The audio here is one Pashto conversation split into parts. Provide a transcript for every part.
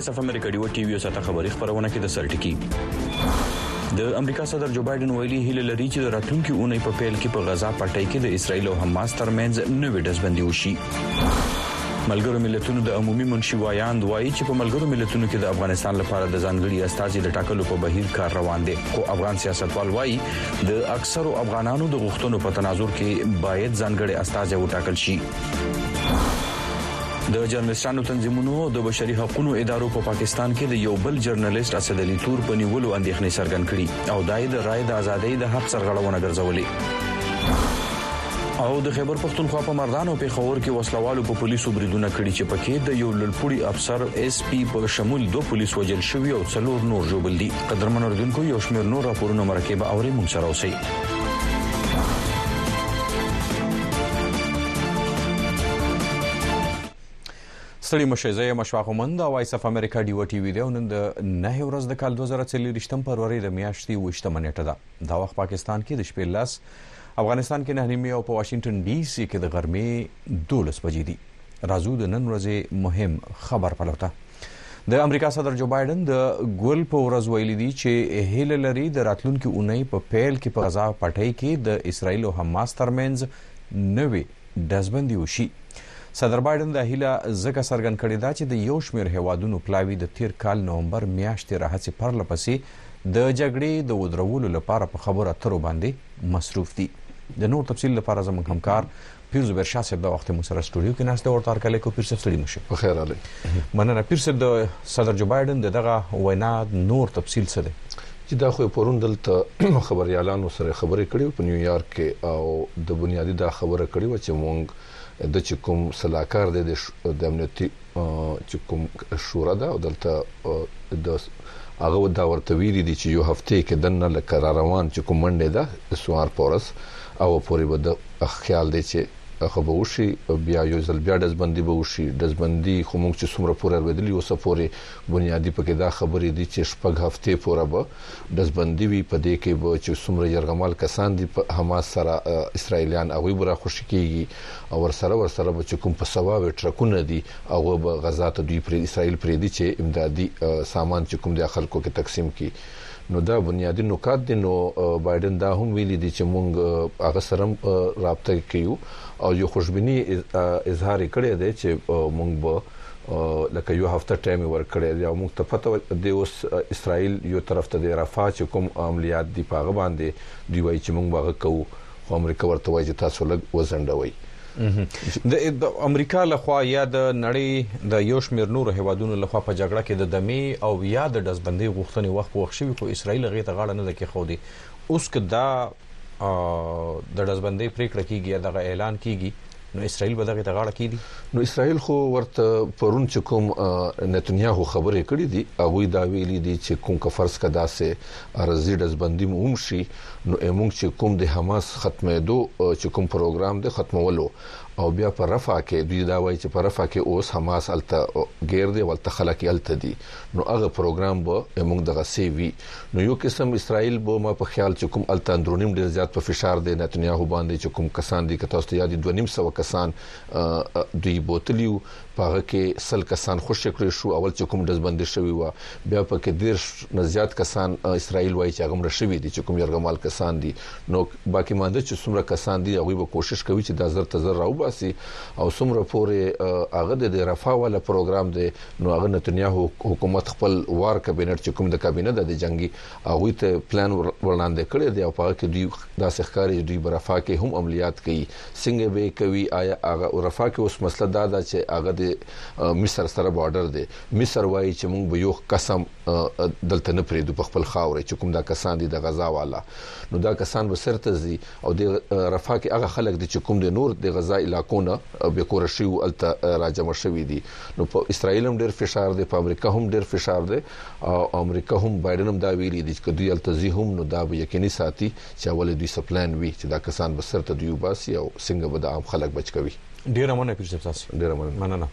وایس اف امریکا ډیو ټي وي ساته خبري خبرونه کې د سرټکی د امریکا صدر جو بایدن ویلي هله لري چې راتلونکي اونۍ په پیل کې په غزا پټۍ کې د اسرایل او حماس ترمنځ نوې دزبندي وشي ملګرو ملتونو د عمومي منشي وایاند وایي چې په ملګرو ملتونو کې د افغانستان لپاره د ځانګړي استاذي د ټاکلو په بهیر کار روان دی خو افغان سیاستوال وایي د اکثرو افغانانو د غوښتنو په تناظر کې باید ځانګړي استاذي وټاکل شي د جرنلستانو تنظیمونو د بشري حقوقو ادارو په پاکستان کې د یو بل جرنلست اسد علي تور په نیولو اندېښنې څرګند کړي او دای د رائے د ازادۍ د حق سرغړونه ګرځولې او د خیبر پښتونخوا په مردان او پیښور کې وسلوالو په پولیسو بریدونه کړي چې پکې د یو لړپوړي افسر اس پی په شمول دوه پولیس وژل شوي او څلور نور ژوبل دي قدرمن اوردونکو یو شمېر نور راپورونه مرکه به اوري مونږ سره اوسئ ستړي مشه زه یم اشفاق مند او وایس اف امریکا ډیو ټي وی دی او نن د نه ورځ د کال 2023 فروری د میاشتې 28 منېټه ده دا وخت پاکستان کې د شپې لاس افغانستان کې نه نیمې او په واشنګټن ډي سي کې د غرمې دولس بجې دي راځو د نن ورځې مهم خبر پلوته د امریکا صدر جو بایډن د ګل په ورځ ویلي دي چې هیله لري د راتلونکي اونۍ په پیل کې په غزا پټۍ کې د اسرایل او حماس ترمنځ نوې دزبندي وشي صدر بایډن د هیله ځکه څرګند کړې ده چې د یو شمېر هوادونو پلاوی د تیر کال نومبر میاشتې راهڅې پرله پسې د جګړې د ودرولو لپاره په خبرو اترو باندې مصروف دي د نور تفصیل لپاره زموږ همکار پیر زبیر شاه صاحب د وخت مو سره سټوډیو کې ناشته ورته ورکړل کو پیر صاحب ستړي مشه په خیر علي مننه پیر صاحب د صدر جو بایدن دغه وینا نور تفصیل څه دی چې دا خو پرون دلته خبريالانو سره خبرې کړې په نیویارک کې او د بنیادی دا خبره کړې و چې مونږ ده چې کوم سلاکار دی د امنیتي چې کوم شورا ده او دلته د هغه دا ورته ویلي دي چې یو هفته کې دنه لکه را روان چې کوم منډه ده سوار پورس او پورې به د خیال دی چې هغه به وشي بیا یو ځل بیا دزبندي به وشي دزبندي خو موږ چې څومره پورې اورېدلی اوسه پورې بنیادی پکې دا خبرې دي چې شپږ هفته پورې به ډزبندي وي په دې کې به چې څومره یرغمال کسان دي په حماس سره اسراییلیان هغوی به راخوشي کیږي او ورسره ورسره به چې کوم په سواوې ټرکونه دي هغه به غزا ته دوی پرې اسراییل پرېږدي چې امدادي سامان چې کوم دی خلکو کې تقسیم کړي نو دا بنیادي نکات دي نو بایډن دا هم ویلي دي چې موږ هغه سره هم رابطه کې یو او یو خوشبیني اظهار یې کړی دی چې موږ به لکه یو هفته ټایم یې ورکړی دی او موږ ته پته دی اوس اسراییل یو طرف ته دی رفاه چې کوم عملیات دي په هغه باندې دوی وایي چې موږ به هغه کوو خو امریکا ورته وایي چې تاسو لږ وځنډوئ د امریکا لخوا یا د نړۍ د یو شمېر نورو هیوادونو لخوا په جګړه کې د دمې او یا د دزبندۍ غوښتنې وخت په وخت شوي خو اسرائیل هغې ته غاړه نه ده کېښودې اوس که دا د ډزبندۍ پریکړه کیږي یا دغه اعلان کیږي نو اسرائیل به دغه تغاړه کیدي نو اسرائیل خو ورته پرون چې کوم نتنیاهو خبرې کړې دي هغه دا ویلي دي چې کوم کفرس کدا سه ارزي دزبندي موم شي نو ایمونګ چې کوم د حماس ختمېدو چې کوم پروګرام د ختمولو او بیا په رفع کې دوی دا وایي چې په رفع کې اوس حماس الته غیر دی ولته خلک الته دي نو هغه پروګرام به موږ دغه سی وی نو یو قسم اسرائیل به ما په خیال چې کوم الته اندرونیم ډیر زیات په فشار دی نتنیاهو باندې چې کوم کسان دي که تاسو ته یاد 2.5 کسان دوی بوتلیو پاغه کې سل کسان خوشی کړی شو اول چې کوم دزبندي شوی و بیا په کې ډیر نه زیات کسان اسرائیل وایي چې هغه مړ شوی دي چې کوم یرغمال کسان دي نو باقی مانده چې څومره کسان دي هغه به کوشش کوي چې د زر تزر راوباسي او څومره پورې هغه د رفاه ولا پروګرام دی نو هغه نتنیاهو حکومت خپل وار کابینټ چې کوم د کابینه د جنگي هغه ته پلان وړاندې کړی دی او په هغه کې دوی داسې ښکاري دوی برفا کې هم عملیات کوي څنګه به کوي آیا هغه ورفا کې اوس مسله دا ده چې هغه د مصر سره بارډر دی مصر وایي چې موږ به یو قسم دلته نه پریدو په خپل خاوره چې کوم دا کسان دي د غزا والا نو دا کسان به سرته زی او د رفاه کې هغه خلک دي چې کوم د نور د غزا علاقو نه به کور شي او الته راجمع شوي دي نو په اسرایل هم ډیر فشار دی په امریکا هم ډیر فشار دی او امریکا هم بایډن هم دا ویلي دي چې دوی الته زی هم نو دا به یقیني ساتي چې اول دوی سپلان وي چې دا کسان به سرته دوی وباسي او څنګه به د عام خلک بچ کوي ډیر مننه پیر صاحب تاسو ډیر مننه مننه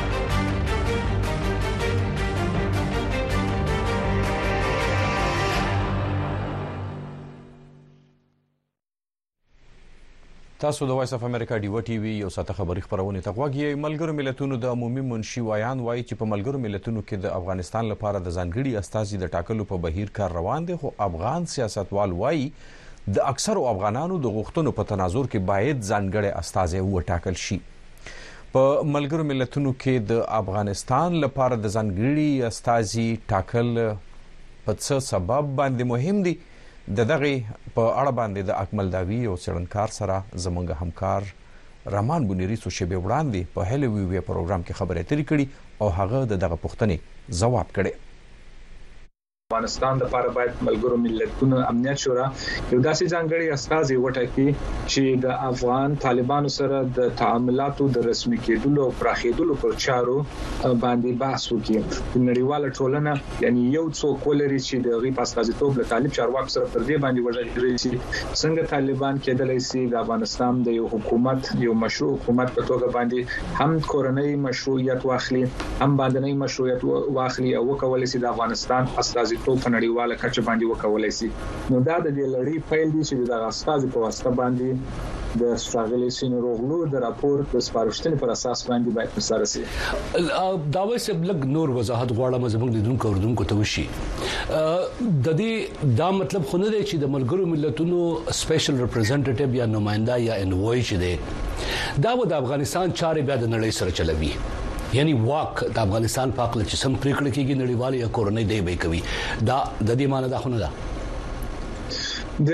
تاسو د وایس اف امریکا ډیو ټي وي یو ساته خبری خبرونه ته غوږی ملګرو ملتونو د عمومي منشي وایان وایي چې په ملګرو ملتونو کې د افغانستان لپاره د ځانګړي استاذي د ټاکلو په بهیر کار روان دی خو افغان سیاستوال وایي د اکثرو افغانانو د غوښتنو په تناظر کې باید ځانګړی استازی وټاکل شي په ملګرو ملتونو کې د افغانستان لپاره د ځانګړي استازي ټاکل په څه سبب باندې مهم دي د دغه په اړه باندې د اکمل داوی او څړنکار سره زمونږ همکار رحمان بنيري څو شېبې وړاندې په هلو وی وی پروګرام کې خبرې اترې کړي او هغه د دغه پوښتنې ځواب کړي افغانستان لپاره باید ملګرو ملتونو امنیت شورا یو داسې ځانګړي استازي وټاکي چې د افغان طالبانو سره د تعاملاتو د رسمي کېدلو او پراخېدلو پر چارو باندې بحث وکړي نړیواله ټولنه یعنی یو څوک ولري چې د غي پاسکازیتوب له طالب چارواکو سره پر دې باندې وژغېږي چې څنګه طالبان کېدلای شي د افغانستان د یو حکومت یو مشروع حکومت په توګه باندې هم کورنۍ مشروعیت واخلي هم باندنی مشروعیت واخلی او وکولای سی د افغانستان استازیتوب په نړیواله کچه باندی وکولای سی نو دا د دی لړی پیل دی چی د دغه استازو په واسطه باندی د ښاغلی سینوروغلو د راپور د سپارښتنی پر اساس باندی باید ترسره سی. داوی صاحب لږ نور وضاحت غواړم زموږ لیدونکو او اوریدونکو ته وشی د دی دا مطلب خو نه دی چی د ملګرو ملتونو سپیشل ریپریزنټیټیو یا نماینده یا انوای چی دی دا به د افغانستان چاری بیا د نړی سره چلوی. یعنی واک د افغانستان په اړه چې سم پریکړه کیږي نړیوال یا کورنۍ دی به کوي دا د دې معنی دا خونه ده د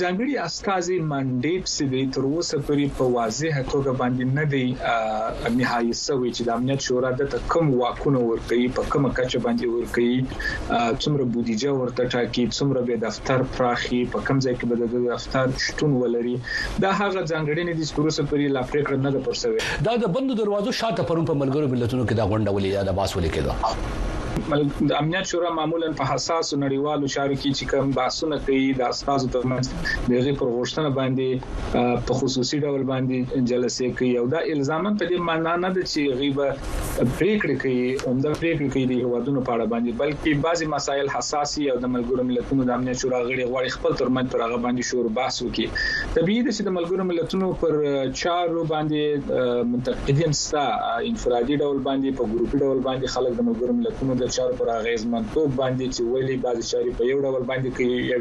ځانګړي استاذي منډیټ چې د تر اوسه پورې په واضح توګه باندې نه دی نهایی سوی چې د امنیت شورا د تکم واکونه ورکړي په کومه کچه باندې ورکړي څومره بودیجه ورته ټاکي څومره به دفتر پراخي په کوم ځای کې به د دفتر شتون ولري دا هغه ځانګړنې دي چې تر اوسه پورې لا پرېکړه نه ده پر شوې. دا د بندو دروازو شا ته پرون په ملګرو ملتونو کې دا غونډه ولې یا دا بحث ولې کېده؟ د امنیت شورا معمولا په حساسو نړیوالو چارو کې چې کوم بحثونه کوي د استادو ترمنځ د هغې پر غوښتنه باندې په خصوصي ډول باندې جلسې کوي او دا الزاما په دې معنی نه ده چې غیبه پریکړې کوي هم دا پریکړې کوي د هوادونو په اړه باندې بلکې بعضي مسایل حساسي او د ملګرو ملتونو د امنیت شورا غړي غواړي خپل ترمنځ پر هغه باندې شور بحث وکړي طبيعي ده چې د ملګرو ملتونو پر چارو باندې منتقدین ستا انفرادي ډول باندې په ګروپي ډول باندې خلک د ملګرو ملتونو د چارو پر هغه ځمنتوب باندې چې ویلي بعضي چاري په یو ډول باندې کوي یا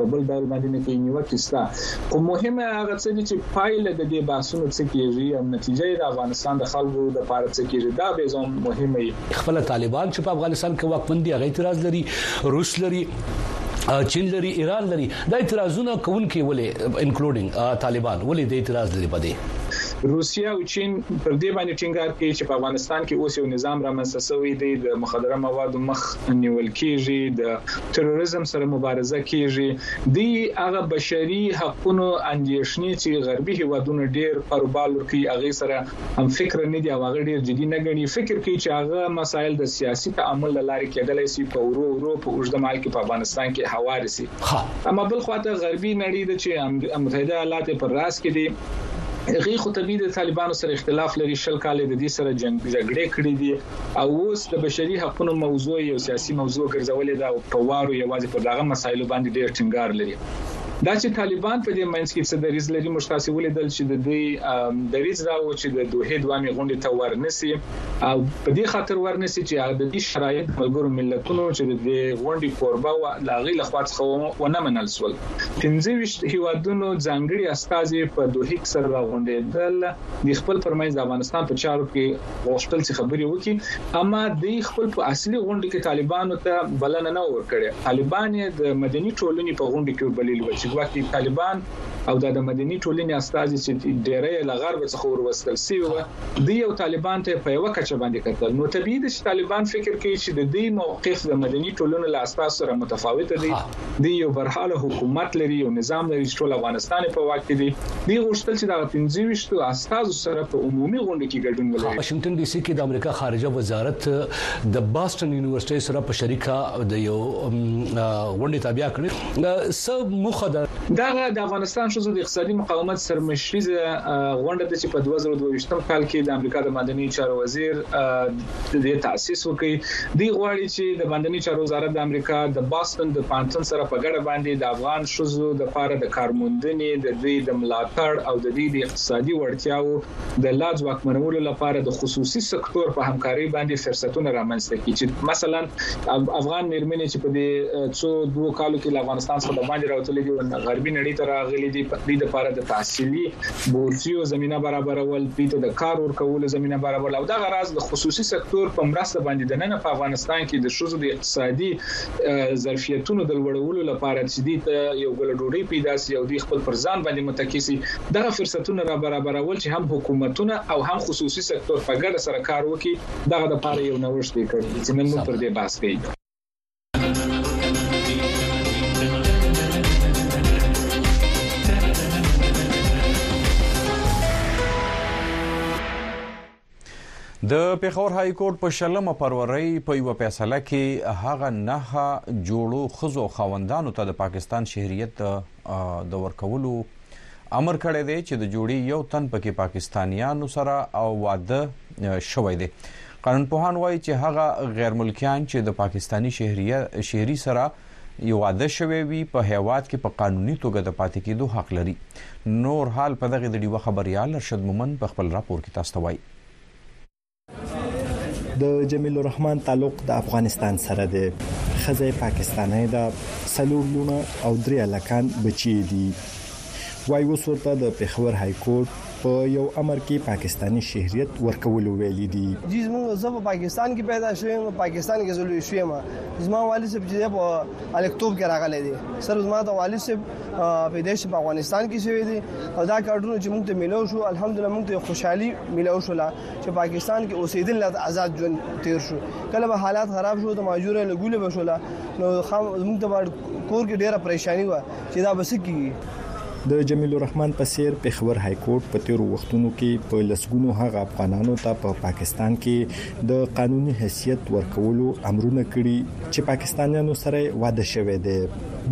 په بل ډول باندې نه کوي نیوکه ستا خو مهمه هغه څه دي چې پایله د دې بحثونو څه کیږي او نتیجه د افغانستان د خلکو د پاره څه کیږي دا به زموږ مهمه خپل طالبان چې په افغانستان کې واکمن دي هغه اعتراض لري روس لري چین لري ایران لري دا اعتراضونه کوونکي ولې انکلوډینګ طالبان ولې د اعتراض لري په دې روسیا او چین پر دې باندې ټینګار کوي چې په افغانستان کې اوس یو نظام رامنځته شوی دی د مخدره موادو مخ نیول کیږي د تروریزم سره مبارزه کیږي دی هغه بشري حقوقو اندیشنې چې غربي هیوادونو ډیر پروبال ورکي هغه سره هم فکره نه دي او هغه ډېر جدي نه ګڼي، فکر کوي چې هغه مسایل د سیاسي تعامل له لارې کېدلای شي په ورو ورو په اوږده مهال کې په افغانستان کې هوارې شي. اما بل خوا ته غربي نړۍ ده چې متحده ایالات یې پر راس کې دي، هغوی خو طبیعي د طالبانو سره اختلاف لري، شل کاله یې د دوی سره جنګ جګړې کړې دي او اوس د بشري حقونو موضوع یې یو سیاسي موضوع ګرځولې ده او په وارو یوازې پر دغه مسایلو باندې ډېر ټینګار لري. دا چې طالبان په دې منځ کې څه دریځ لري، موږ تاسې ولیدل چې د دوی دریځ دا و چې د دوحې دویمې غونډې ته ورنه شي او په دې خاطر ورنه شي چې د دې شرایط د ملګرو ملتونو چې د دې غونډې کوربه و له هغوی لخوا څخه ونه منل شول. پنځه ویشت هېوادونو ځانګړي استازي په دوحې کې سره راغونډېدل. دی خپل پر منځ د افغانستان په چارو کې غوښتل چې خبرې وکړي اما دی خپل په اصلي غونډه کې طالبانو ته بلنه نه ورکړي طالبان د مدني ټولنې په غونډه کې بلل و چې ګواکې طالبان او د مدني ټولنې استازي چې ډېری له غرب څخه وروستل سی و دی او طالبان ته په یو کچه باندې کتل نو طبيعي د طالبان فکر کوي چې د دې موقف د مدني ټولنې له استاذ سره متفاوت دي دی یو برحاله حکومت لري یو نظام لري چې ټول افغانستان یې په واک کې دی دی غوښتل چې دغه پنځه ویشتو استازو سره په عمومي غونډه کې ګډون ولري. واشنګټن ډي سي کې د امریکا خارجه وزارت د باسټن یونیورسټۍ سره په شریکه د یو غونډې تابیا کړې څه موخه ده؟ دغه د افغانستان ښځو د اقتصادي مقاومت سرمشریزه غونډه ده چې په دوه زره او دوه ویشت کال کې د امریکا د معدنیو چارو وزیر دې تاسیس وکړي. دوی غواړي چې د باندنیو چارو وزارت د امریکا د باستون د پوهنتون سره په ګډه باندې د افغان ښځو لپاره د کارموندنې، د دوی د ملاتړ او د دوی د اقتصادي وړتیاوو د لا ځواکمنولو لپاره د خصوصي سکتور په همکارۍ باندې فرصتونه رامنځته کړي چې مثلاً افغان میرمنې چې په دې څو دوو کالو کې له افغانستان څخه د باندې راوتلې دي او غربي نړۍ ته راغلي دي، دوی لپاره د تحصیلي بورسیو زمينه برابرول، دوی ته د کار ورکولو زمينه برابرول او دغه راز د خصوصي سکتور په مرسته باندې د ننه په افغانستان کې د شوزو د اقتصادي ظرفیتونو د لوړولو لپاره چې دوی ته یو ګل ډوډۍ پیدا سي او دوی خپل پر ځان باندې متکی سي دغه فرصتونه را برابرول چې هم حکومتونه او هم خصوصي سکتور په ګډه سره کار وکړي دغه لپاره یو نوښت دی کړی چې نن موږ پر دې بحث کوي د پیښور های کورټ په شلمه پروري په یو فیصله کې هغه نه جوړو خزو خوندانو ته د پاکستان شهریت د ورکولو امر کړی دی چې د جوړي یو تن پکې پاکستانیانو سره او واده شوی دی قانون پوهان وایي چې هغه غیر ملکیان چې د پاکستانی شهریا شهري سره یو واده شوی وي په هیواد کې په قانوني توګه د پاتې کېدو حق لري نور حال په دغه د ډیوه خبريال ارشد مومن په خپل راپور کې تاسو ته وایي د جمیل الرحمن تعلق د افغانستان سره دی خزه پاکستاني ده سلور لونه او درې الکان بچي دي وای اوس ورته د پیښور های کورټ په یو امر کې پاکستانی شهریت ورکولو ویلي دي جی زموږ زه په پاکستان کې پیدا شوم پاکستان کې زلوی شوم زما والد صاحب چې په الکتوب کې راغلی دی سر زما د والد صاحب پیدایش په افغانستان کې شوی دی او دا کارډونه چې موږ ته ملو شو الحمدلله موږ ته خوشحالي ملو شوله چې پاکستان کې اوسېدل لا آزاد ژوند تیر شو کله به حالات خراب شو ته ماجوره لګولې بشولا نو موږ ته کور کې ډیره پریشانی و چې دا بس کیږي د جمیل الرحمن په سیر پېښور های کورټ په تیرو وختونو کې په لسګونو هغه افغانانو ته په پا پاکستان کې د قانوني حیثیت ورکولو امرونه کړي چې پاکستانیانو سره واده شوه دي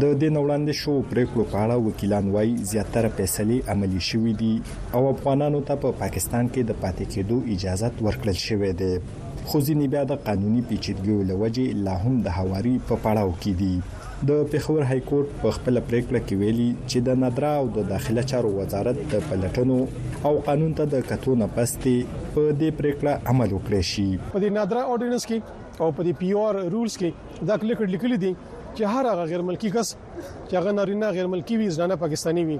د دې نوړاندې شو پریکړو په اړه وکیلان وایي زیاتره فیصله عملی شوې دي او افغانانو ته په پاکستان کې د پاتې کېدو اجازه ورکړل شوې ده خو ځینې بیا د قانوني پیچیدګیو لوجې لا هم د هواري په پړاو کې دي د پیښور های کورټ په خپل پریکړه کې ویلي چې د نادرا او د داخله چارو وزارت د پلټنو او قانون ته د کتو نه پس دې په دې پریکړه عمل وکړي شي په دې نادرا اورډیننس کې او په دې پی او ار رولز کې دا لیکل لیکل دي چې هر هغه غیر ملکی کس چې هغه نارینه غیر ملکی وي ځنه پاکستانی وي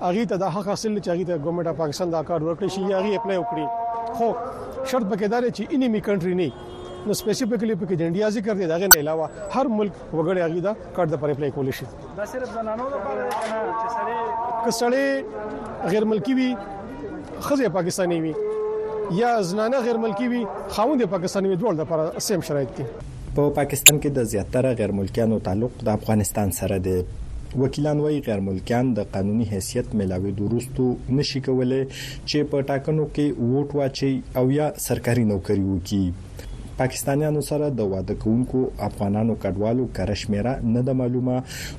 هغه ته د حق حاصل چې هغه ته ګورنمنت اف پاکستان دا کارت ورکړي شي هغه اپلای وکړي خو شرط پکې دا دی چې اني می کنټري نه نو سپیسیفیکلی پکې د انډیا ذکر دی دا غن علاوه هر ملک وګړي هغه دا کارت پر اپلای کول شي دا صرف زنانو لپاره دی کنه چې سړی کسړی غیر ملکی وي خزه پاکستانی وي یا زنانه غیر ملکی وي خاوند پاکستانی وي ډول د پر سیم شرایط دي په پاکستان کې د زیاتره غیرملکیانو تعلق د افغانستان سره دی. وکیلان وايي، غیرملکیان د قانوني حیثیت مېلاوېدو وروسته نه شي کولای چې په ټاکنو کې ووټ واچوي او یا سرکاري نوکري وکړي. پاکستانیانو سره د واده کوونکو افغانانو کډوالو کره شمېره نه ده معلومه،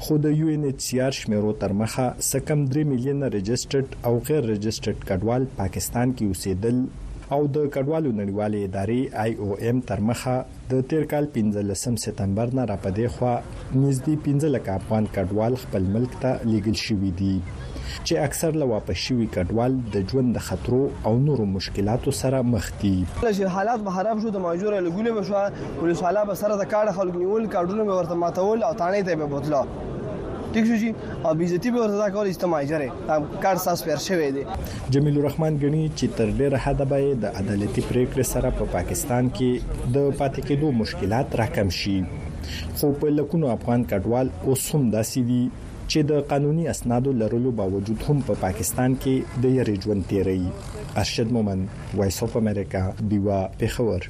خو د یو این اېچ سي ار شمېرو تر مخه څه کم درې میلیونه رجسټرډ او غیر رجسټرډ کډوال پاکستان کې اوسېدل. او د کډوالو نړیوالې ادارې، آی او ایم، ترمخه د تېر کال پنځلسم ستمبر نه را په دې خوا نږدې پنځه لکه افغان کډوال خپل ملک ته لېږل شوي دي، چې اکثر له واپس شوي کډوال د ژوند د خطرو او نورو مشکلاتو سره مخ دي. کله چې حالات محرم شو، د ماجورا له ګولې به شوه، پولیس والا به سره د کاړه خلک نیول، کارډونه به ورته ماتول او تاڼې ته به بوتله، ټیک شو جي، او بې عزتي به ورته دا کوله چې ته ماجر یې. کار ساس پیر شوی دی جمیل الرحمن غنی چې تر ډیره حد به د عدالتي پریکړې سره په پاکستان کې د پاتې کېدو مشکلات راکم شي خو په لکونو افغان کډوال اوس هم داسې دي چې د قانوني اسنادو لرلو باوجود هم په پاکستان کې د یری ژوند تیری ارشد مومن وایس اف امریکا دیوا پیښور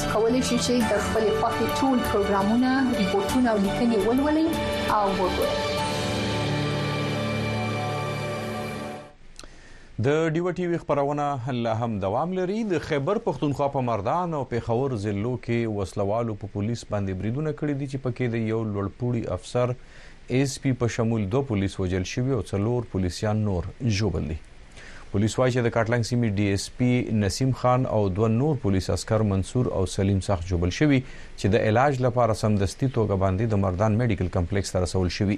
کولی شئ چې د خپل خوښي ټول پروګرامونه، ریپورتونه او لیکنې ولولئ او وګورئ. د ډیوه ټي وي خبرونه لا هم دوام لري د خیبر پښتونخوا په مردان او پیښور ضلعو کې وسلوالو په پولیس باندې بریدونه کړي دي چې پکې د یو لوړپوړي افسر اېس پي په شمول دوه پولیس وژل شوي او څلور پولیسیان نور ژوبل دي. پولیس وايي چې د کاټلنګ سیمې ډي اېس پي نسیم خان او دوه نور پولیس عسکر منصور او سلیم سخت ژوبل شوي چې د علاج لپاره سمدستي توګه باندې د مردان مېډیکل کمپلېکس ته رسول شوي.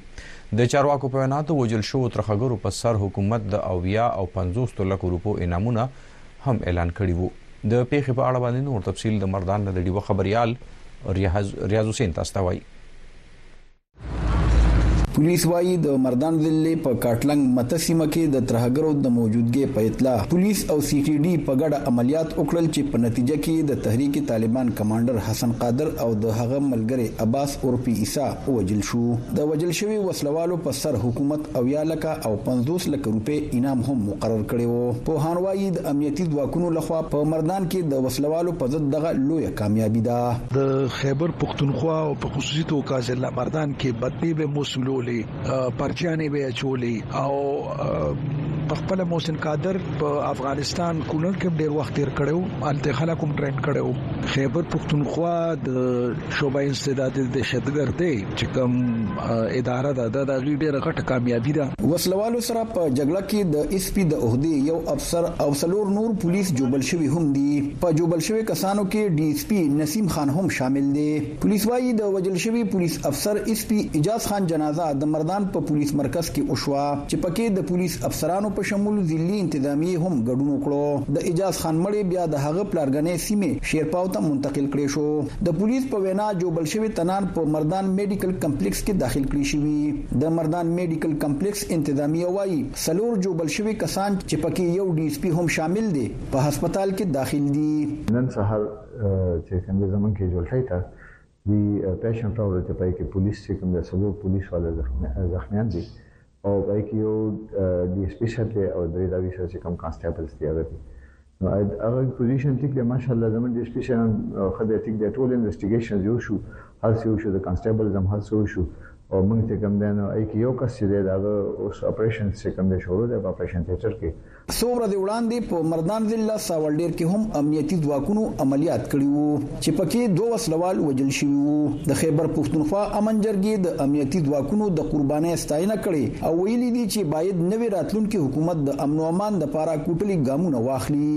د چارواکو په وینا د وژل شوو ترهګرو په سر حکومت د اویا او پنځوستو لکو روپو انعامونه هم اعلان کړي وو. د پېښې په اړه باندې نور تفصیل د مردان نه د ډیوه خبریال ریاض حسین تاسو ته وايي. پولیس وایي د مردان ضلع په کاټلنګ مت سیمه کې د ترهګرو د موجودګۍ په اطلاع پولیس او سی ټي ډي په ګډه عملیات وکړل چې په نتیجه کې د تحریک طالبان کمانډر حسن قادر او د هغه ملګری عباس اورپی عیسی ووجل شو د وجل شوی وسلوالو په سر حکومت او یا لکه او 50 لکه روپۍ انعام هم مقرر کړی وو په هان وایي د امنیتي ځواکونو لخوا په مردان کې د وسلوالو په ضد دغه لوی کامیابی ده د خیبر پښتونخوا او خصوصي توکه ضلع مردان کې بدبې به موسولولې پرچیانې به اچولې او په خپل محسن قادر په افغانستان کولن کې ډیر وخت تیر کړو الته خلک هم ټریډ کړو خیبر پښتونخوا د شوبای استعداد د شتګردې چې کوم اداره ده د غي ډیره غټه کامیابی ده وسلوالو سره په جګړه کې د اس پی د عہدې یو افسر او سلور نور پولیس جوبل شوی هم دي په جوبل شوی کسانو کې ډي اس پی نسیم خان هم شامل دی پولیس وايي، د وژل شوي پولیس افسر ایس پي اعجاز خان جنازه د مردان په پولیس مرکز کې وشوه، چې پکې د پولیس افسرانو په شمول ضلعي انتظامیې هم ګډون وکړو. د اعجاز خان مړی بیا د هغه پلارګنې سیمې شیرپاو ته منتقل کړی شو. د پولیس په وینا ژوبل شوي تنان په مردان میډیکل کمپلیکس کې داخل کړی شوي. د مردان میډیکل کمپلیکس انتظامیه وايي، څلور ژوبل شوي کسان چې پکې یو ډي ایس پي هم شامل دی، په هسپتال کې داخل دي. نن سهار چې کوم د زمون کې جوړټای ته دی پیشن راوړل چې پای کې پولیس چې کوم د سلو پولیس والا زخمیان دي او پای کې یو ډي اس پی سره او درې داوی سره چې کوم کانسټیبلز دی هغه دي نو هغه پوزیشن ټیک دی ماشاءالله زمون ډي اس پی سره خدای ټیک دی ټول انویسټیګیشن یو شو هر څه یو شو د کانسټیبلز هم هر څه یو شو او موږ ته کوم دی نو ای کې یو کس چې دی دا اوس اپریشن چې کوم دی شروع دی په اپریشن تھیټر کې څو ورځې وړاندې په مردان ضلع ساولډیر کې هم امنیتي ځواکونو عملیات کړي وو چې پکې دوه وسلوال وژل شوي وو د خیبر پښتونخوا امن جرګې د امنیتي ځواکونو د قربانۍ ستاینه کړې او ویلي دي چې باید نوې راتلونکي حکومت د امن او امان لپاره کوټلي ګامونه واخلي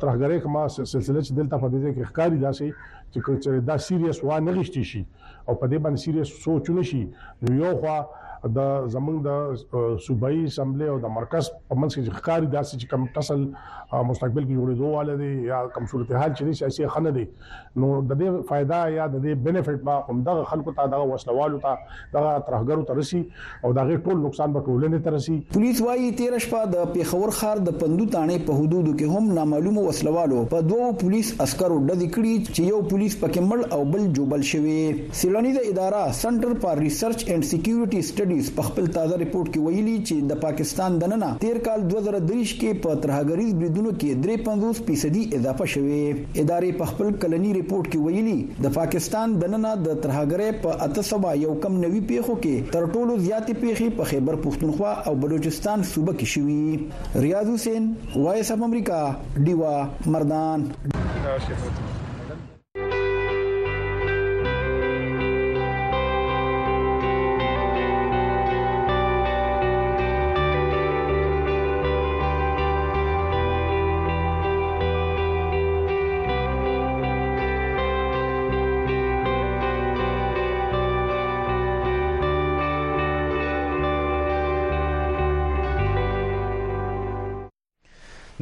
ترهګرۍ کما سلسله چې دلته په دې کې ښکاری داسې چې کوم چې دا سیریس وانه غشتي شي او په دې باندې سیریس سوچ نشي نو یو خو د زمنګ د صوبایي اسمبلی او د مرکز په منځ کې ښکاری داسې چې کم ټسل مستقبل کې جوړېدو واله دی یا کم صورتحال چې دی سیاسي خنه دی نو د دې فائدہ یا د دې بینیفټ به هم دغه خلکو ته دغه وسلوالو ته دغه ترهګرو ته رسی او د هغې ټول نقصان به ټولنې ته رسي. پولیس وايي، تېره شپه د پېښور ښار د پندو تاڼې په حدودو کې هم نامعلومو وسله والو په دوو پولیس عسکرو ډزې کړي چې یو پولیس پکې مړ او بل ژوبل شوی. څېړنیزه اداره سنټر فار ریسرچ اینډ سیکیورټي سټډیز په خپل تازه رپوټ کې ویلي چې د پاکستان دننه تېر کال دوه زره درویشت کې په ترهګریز بریدونو کې درې پنځوس فیصدي اضافه شوې. ادارې په خپل کلني رپوټ کې ویلي، د پاکستان دننه د ترهګرۍ په اته سوه یو کم نوي پېښو کې تر ټولو زیاتې پېښې په خېبر پښتونخوا او بلوچستان صوبه کې شوي. ریاض حسېن، وایس اف امریکا، ډیوه، مردان.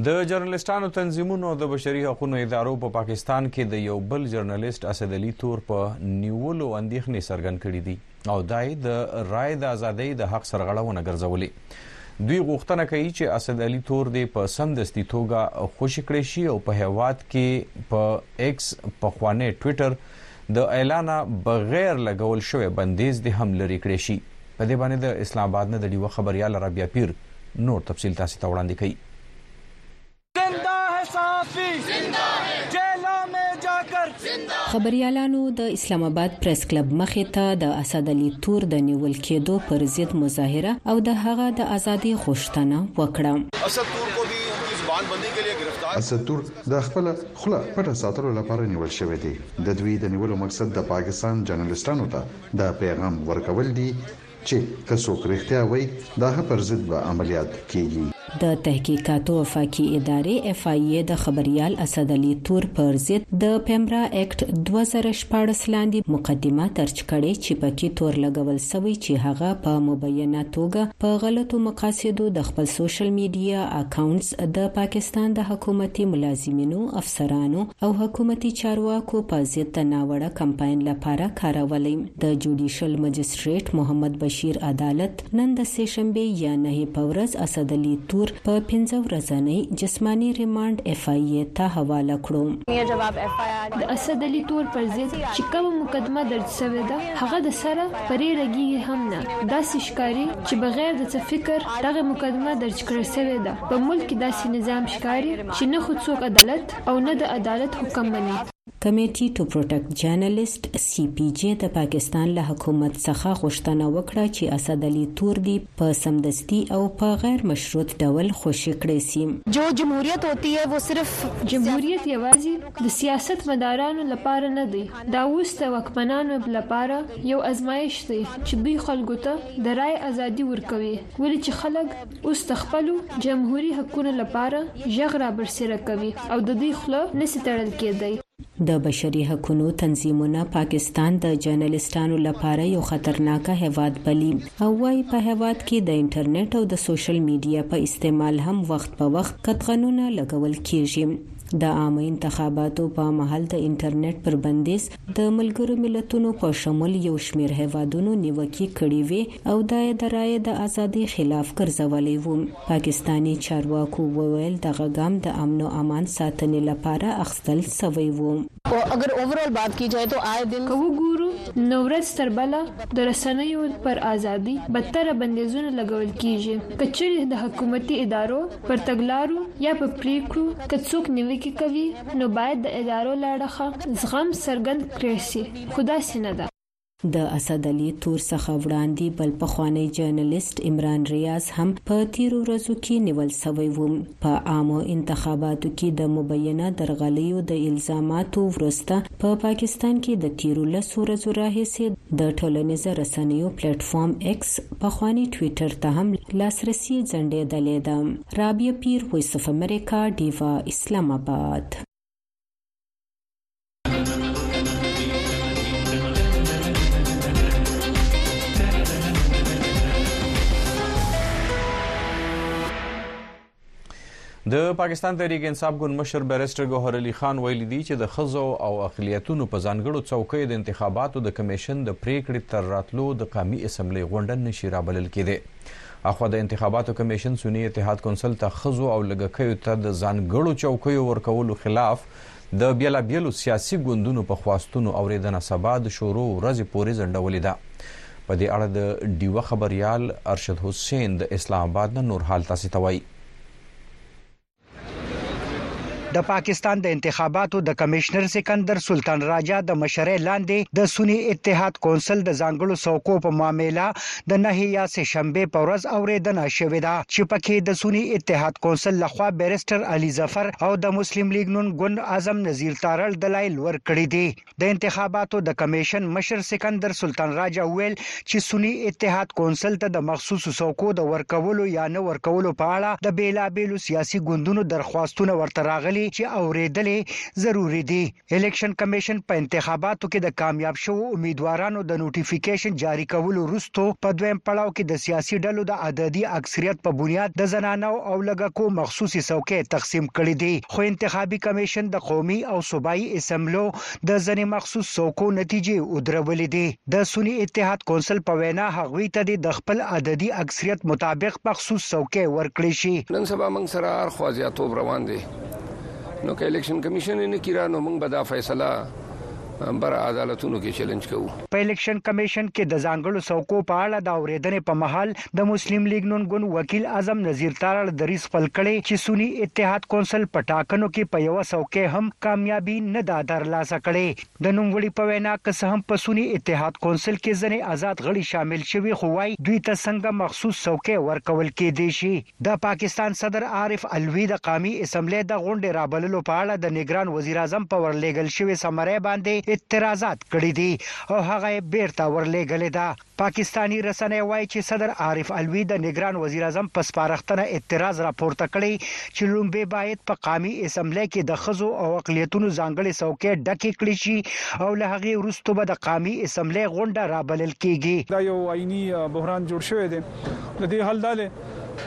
د جرنلستانو تنظیمونو د بشري حقوقو ادارو په پاکستان کې د یو بل جرنلست اسد علي تور په نیولو اندېښنې څرګند کړې دي او دا یې د رای د ازادۍ د حق سرغړونه ګرځولې. دوی غوښتنه کوي چې اسد علي تور دې په سمدستي توګه خوشې کړی شي او په هېواد کې په ایکس، پخوانی ټویټر، د اعلانه بغیر لګول شوی بندیز دې هم لرې کړی شي. په دې باندې د اسلام اباد نه د ډیوه خبریاله رابیا پیر نور تفصیل تاسې ته وړاندې کوي. خبریالانو د اسلام اباد پریس کلب مخې ته د اسد علي تور د نیول کېدو پر ضد مظاهره او د هغه د ازادۍ غوښتنه وکړه. اسد تور کو بي ان کي زبان بندي کي ليه ګرفتار کړ. اسد تور د خپل خوله پټه ساتلو لپاره نیول شوی دی. د دوی د نیولو مقصد د پاکستان جرنلسټانو ته د پیغام ورکول دي، چي که څوک رښتيا وي دهغه پر ضد به عمليات کيږي. د تحقیقاتو وفاقي ادارې، اېف آی اې، د خبریال اسد علي تور پر ضد د پیمرا اېکټ دوه زره شپاړس لاندې مقدمه درج کړې چې پکې تور لګول شوی چې هغه په مبینه توګه په غلطو مقاصدو د خپل سوشل میډیا اکاونټس د پاکستان د حکومتي ملازمینو، افسرانو او حکومتي چارواکو په ضد د ناوړه کمپاین لپاره کارولی. د جوډیشل مجسټریټ مجسټریټ محمد بشیر عدالت نن د سه شنبې یا نهې په ورځ اسد علي تور په پنځه ورځنۍ جسماني ریمانډ اف آی اې ته حواله کړو. د اسد علي تور پر ضد چې کومه مقدمه درج شوې ده هغه د سره پرې لګیږي هم نه، داسې ښکاري چې بغیر د څه فکر دغه مقدمه درج کړل شوې ده، په ملک کې داسې نظام ښکاري چې نه خو څوک عدالت او نه د عدالت حکم مني. کمېټي ټو پروټکټ جرنلسټ، سي پي جي، د پاکستان له حکومت څخه غوښتنه وکړه چې اسد علي تور دي په سمدستي او په غیر مشروط ډول خوشي کړی سي. جو جمهوریت هوتی هې وو صرف. جمهوریت یوازې د سیاست مدارانو لپاره نه دی، دا اوس د واکمنانو لپاره یو ازمایش دی چې دوی خلکو ته د رایې ازادي ورکوې ولې چې خلک اوس د خپلو جمهوري حقونو لپاره ژغ رابرسېره کوي او د دوی خوله نه سي تړل کېدای. د بشري حقونو تنظیمونه پاکستان د جرنلسټانو لپاره یو خطرناک هېواد بلي او وايي په هېواد کې د انټرنټ او د سوشل میډیا په استعمال هم وخت په وخت قطغنونه لګول کېږي. د عامه انتخاباتو په مهال د انټرنټ پر بندیز د ملګرو ملتونو په شمول یو شمېر هېوادونو نیوکې کړې وې او دا یې د رایې د ازادۍ خلاف ګرځولی و. پاکستاني چارواکو وویل، دغه ګام د امن و امان ساتنې لپاره اخستل شوی و. که وګورو نو ورځ تر بله د رسنیو پر ازادۍ بدتره بندیزونه لګول کېږي. که چېرې د حکومتي ادارو پر تګلارو یا په پریکړو که څوک نیوکې کوي نو باید د ادارو له اړخه زغم څرګند کړی سي خو داسي نه ده. د اسد علي تور څخه وړاندي بل پخوانی جرنلسټ عمران ریاض هم په تیرو ورځو کي نیول سوی وو. په عامو انتخاباتو کي د مبینه درغلیو د الزاماتو وروسته، په پاکستان کې د تېرو لسو ورځو راهیسې د ټولنیزه رسنیو پلټ فارم ایکس، پخواني ټویټر، ته هم لاسرسی ځنډېدلی ده. رابعه پیر، ویس اف امریکا، ډیوه، اسلام اباد. د پاکستان تحریک انصاف ګوند مشر بیرسټر ګوهر علي خان ویلي دي چې د خزو او اقلیتونو په ځانګړو څوکیو د انتخاباتو د کمیشن د پریکړې تر راتلو د قامي اسمبلی غونډه نشي رابلل کېدی اخوا د انتخاباتو کمیشن سنی اتحاد کونسل ته خزو او لګکیو ته د ځانګړو چوکیو ورکولو خلاف د بېلا بېلو سیاسي ګوندونو په خواستونو اورېدنه سبا د شورو ورځې پورې ځنډولې ده. په دې اړه د ډیوه خبریال ارشد حسین د اسلام اباد نه نور حال تاسې ته وایي. د پاکستان د انتخاباتو د کمېشنر سکندر سلطان راجا د مشرۍ لاندې د سني اتحاد کونسل د ځانګړو څوکو په معامله د نهې یا سه شنبې په ورځ اورېدنه شوې ده چې پکې د سني اتحاد کونسل له خوا بېرېسټر علي ظفر او د مسلم لیګ نون ګوند اعظم نذیر تارړ دلایل ورکړي دي. د انتخاباتو د کمېشن مشر سکندر سلطان راجه وویل چې سني اتحاد کونسل ته د مخصوصو څوکو د ورکولو یا نه ورکولو په اړه د بېلابېلو سیاسي ګوندونو درخواستونه ورته راغلي چې اورېدل یې ضروري دي. الیکشن کمېشن په انتخاباتو کې د کامیاب شوو امیدوارانو د نوټیفیکېشن جاري کولو وروسته په دویم پړاو کې د سیاسي ډلو د عددي اکثریت په بنیاد د زنانو او لږکو مخصوصې څوکۍ تقسیم کړې دي، خو انتخابي کمېشن د قومي او صوبايي اسمبلیو د ځینې مخصوص څوکو نتیجې ودرولې دي. د سني اتحاد کونسل په وینا، هغوی ته دې د خپل عددي اکثریت مطابق مخصوص څوکۍ ورکړې شي. نن سبا موږ سره هر خوا زیاتوب روان دی. نو که الیکشن کمیشن یې نه کړي را نو موږ به دا فیصله بر عدالتونو کې چیلنج کوو. په الیکشن کمیشن کې د ځانګړو څوکو په اړه د اورېدنې په مهال د مسلم لیګ نون ګوند وکیل اعظم نذیر تارړ دریځ خپل کړی چې سني اتحاد کونسل په ټاکنو کې په یوه څوکۍ هم کامیابي نه ده تر لاسه کړې. د نوموړي په وینا که څه هم په سني اتحاد کونسل کې ځنې ازاد غړي شامل شوي خو وايي دوی ته څنګه مخصوص څوکۍ ورکول کېدای شي. د پاکستان صدر عارف علوي د قامي اسمبلۍ د غونډې رابللو په اړه د نګران وزیراعظم په ورلېږل شوې سمرۍ باندې اعتراضات کړي دي او هغه یې بېرته ورلېږلې ده. پاکستاني رسنۍ وايي چې صدر عارف علوي د نګران وزیراعظم په سپارښتنه اعتراض راپورته کړی چې لومبې بايد په قامي اسمبلۍ کې د ښځو او اقلیتونو ځانګړې څوکۍ ډکې کړې شي او له هغې وروسته به د قامي اسمبلۍ غونډه رابلل کېږي. دا یو آئیني بحران جوړ شوی دی. د دې حل دا دی.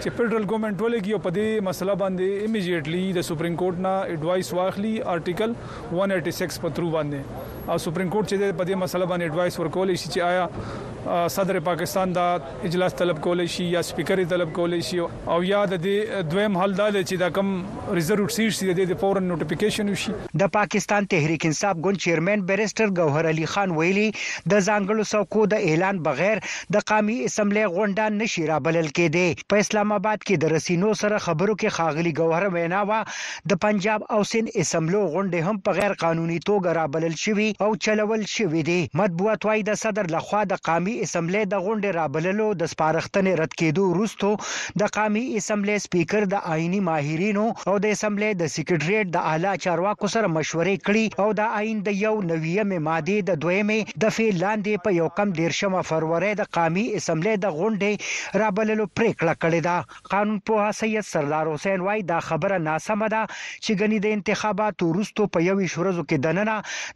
چې فډرل ګورنمنت ولګي او په دې مسله باندې ایمیډیټلی د سپریم کورټ نه اډوایس واخلي آرټیکل 186 په ترو باندې او سپریم کورټ چې په دې مسله باندې اډوایس ورکول شي چې آیا صدر پاکستان دا اجلاس طلب کولای شي یا سپیکر طلب کولای شي او یا د دویم حل دا دی چې دا کم ریزرو ټسیج سي د دې د فورا نوټیفیکیشن وشي. د پاکستان تحریک انصاف ګوند چیرمین بریسټر ګوهر علي خان ویلي، د ځانګړو څوکو د اعلان بغیر د قامي اسمبلۍ غونډه نه شي رابلل کېدی. په اسلام اباد کې د رسینو سره خبرو کې ښاغلي ګوهر وینا وه، د پنجاب او سند اسمبلو غونډې هم په غیر قانوني توګه رابلل شوي او چلول شوي دي. مطبوعات وايي د صدر له خوا د قامي اسمبلۍ د غونډې رابللو د سپارښتنې رد کېدو وروسته د قامي اسمبلۍ سپیکر د آئیني ماهرینو او د اسمبلۍ د سیکرټریټ د اعلی چارواکو سره مشورې کړي او د آئین د یو نویمې مادې د دویمې دفعې لاندې په یوکم دېرشمه فرورۍ د قامي اسمبلۍ د غونډې رابللو پریکړه کړې ده. قانون پوه سید سردار حسین وايي دا خبره ناسمه ده چې ګني د انتخاباتو وروسته په یوویشت ورځو کې دننه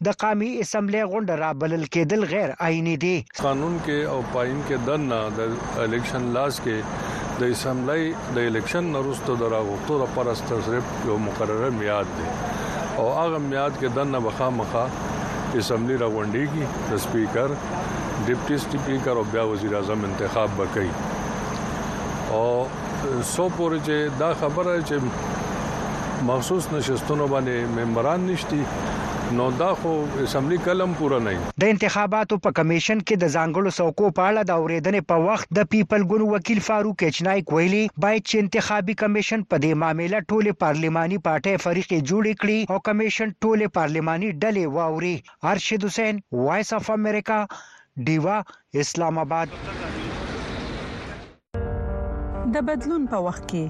د قامي اسمبلۍ غونډه را بلل کېدل غیر آئیني دي. قانون کې او په آئین کې دننه د الیکشن لاز کې د اسمبلۍ د الیکشن نه وروسته د راغوښتو لپاره ستصرف یو مقرره میعاد دی او هغه میعاد کې دننه به خامخا اسمبلي را غونډېږي، د سپیکر، ډپټي سپیکر او بیا وزیراعظم انتخاب به کوي او څو پورې چې دا خبره چې مخصوص نشستونو باندې ممبران نشتی نو دا خو اسمبلی کلم پوره نه د انتخاباتو په کمېشن کې د ځانګړو څوکو په اړه د اورېدنې په وخت د پيپل ګون وکيل فاروق اېچ نايک ويلي، بايد چې انتخابي کمېشن په دې معامله ټولې پارلېماني پارټۍ فريقې جوړې کړي او کمېشن ټولې پارلېماني ډلې واوري. ارشد حسين، وائس آف امريکا، ډيوه، اسلام آباد. د بدلون په وخت کې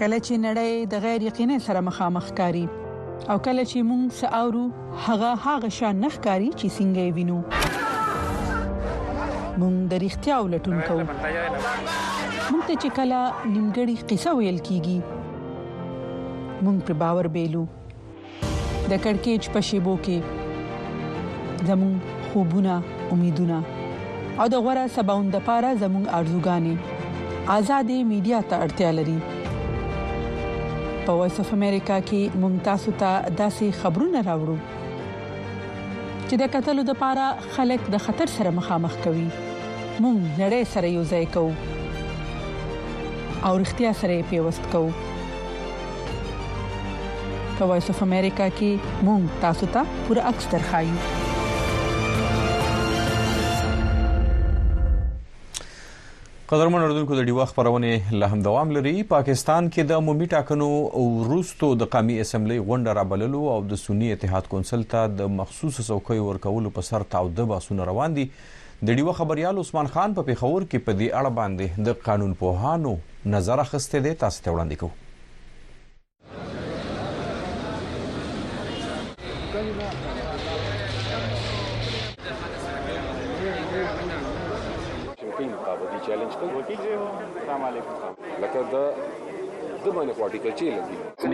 کله چې نړۍ د غیر یقیني سره مخامخ کاری او کله چې موږ ساورو هغه هغه شان نخ کاری چې څنګه وینو موږ د اړتیا ولټون کوو موږ ته چې کله نیمګړی قصه ویل کیږي موږ پر باور بیلو د کڑکېچ په شېبو کې زموږ خوبونه، امیدونه او د غوره سباوون لپاره زموږ ارزوګانې ازادې میډیا ته اړتیا لري. په وایس اف امریکا کې موږ تاسو ته داسې خبرونه راوړو چې د کتلو لپاره خلک د خطر سره مخامخ کوي. موږ نړۍ سره یو ځای کوو او رښتیا سره یې پیوست کوو. په وایس اف امریکا کې مونږ تاسو ته پوره عکس درخایو قدرمن اردوونکو د ډیوه خبرونه له هم دوام لري پاکستان کې د عمومي ټاکنو وروستو د قامي اسمبلی غونډه را بللو او د سنی اتحاد کونسل ته د مخصوص څوکۍ ورکولو په سر تاوده باسونه روان دي د ډیوه خبریال عثمان خان په پېښور کې په دې اړه باندې د قانونپوهانو نظر اخیستی دی، تاسو ته وړاندې کوو.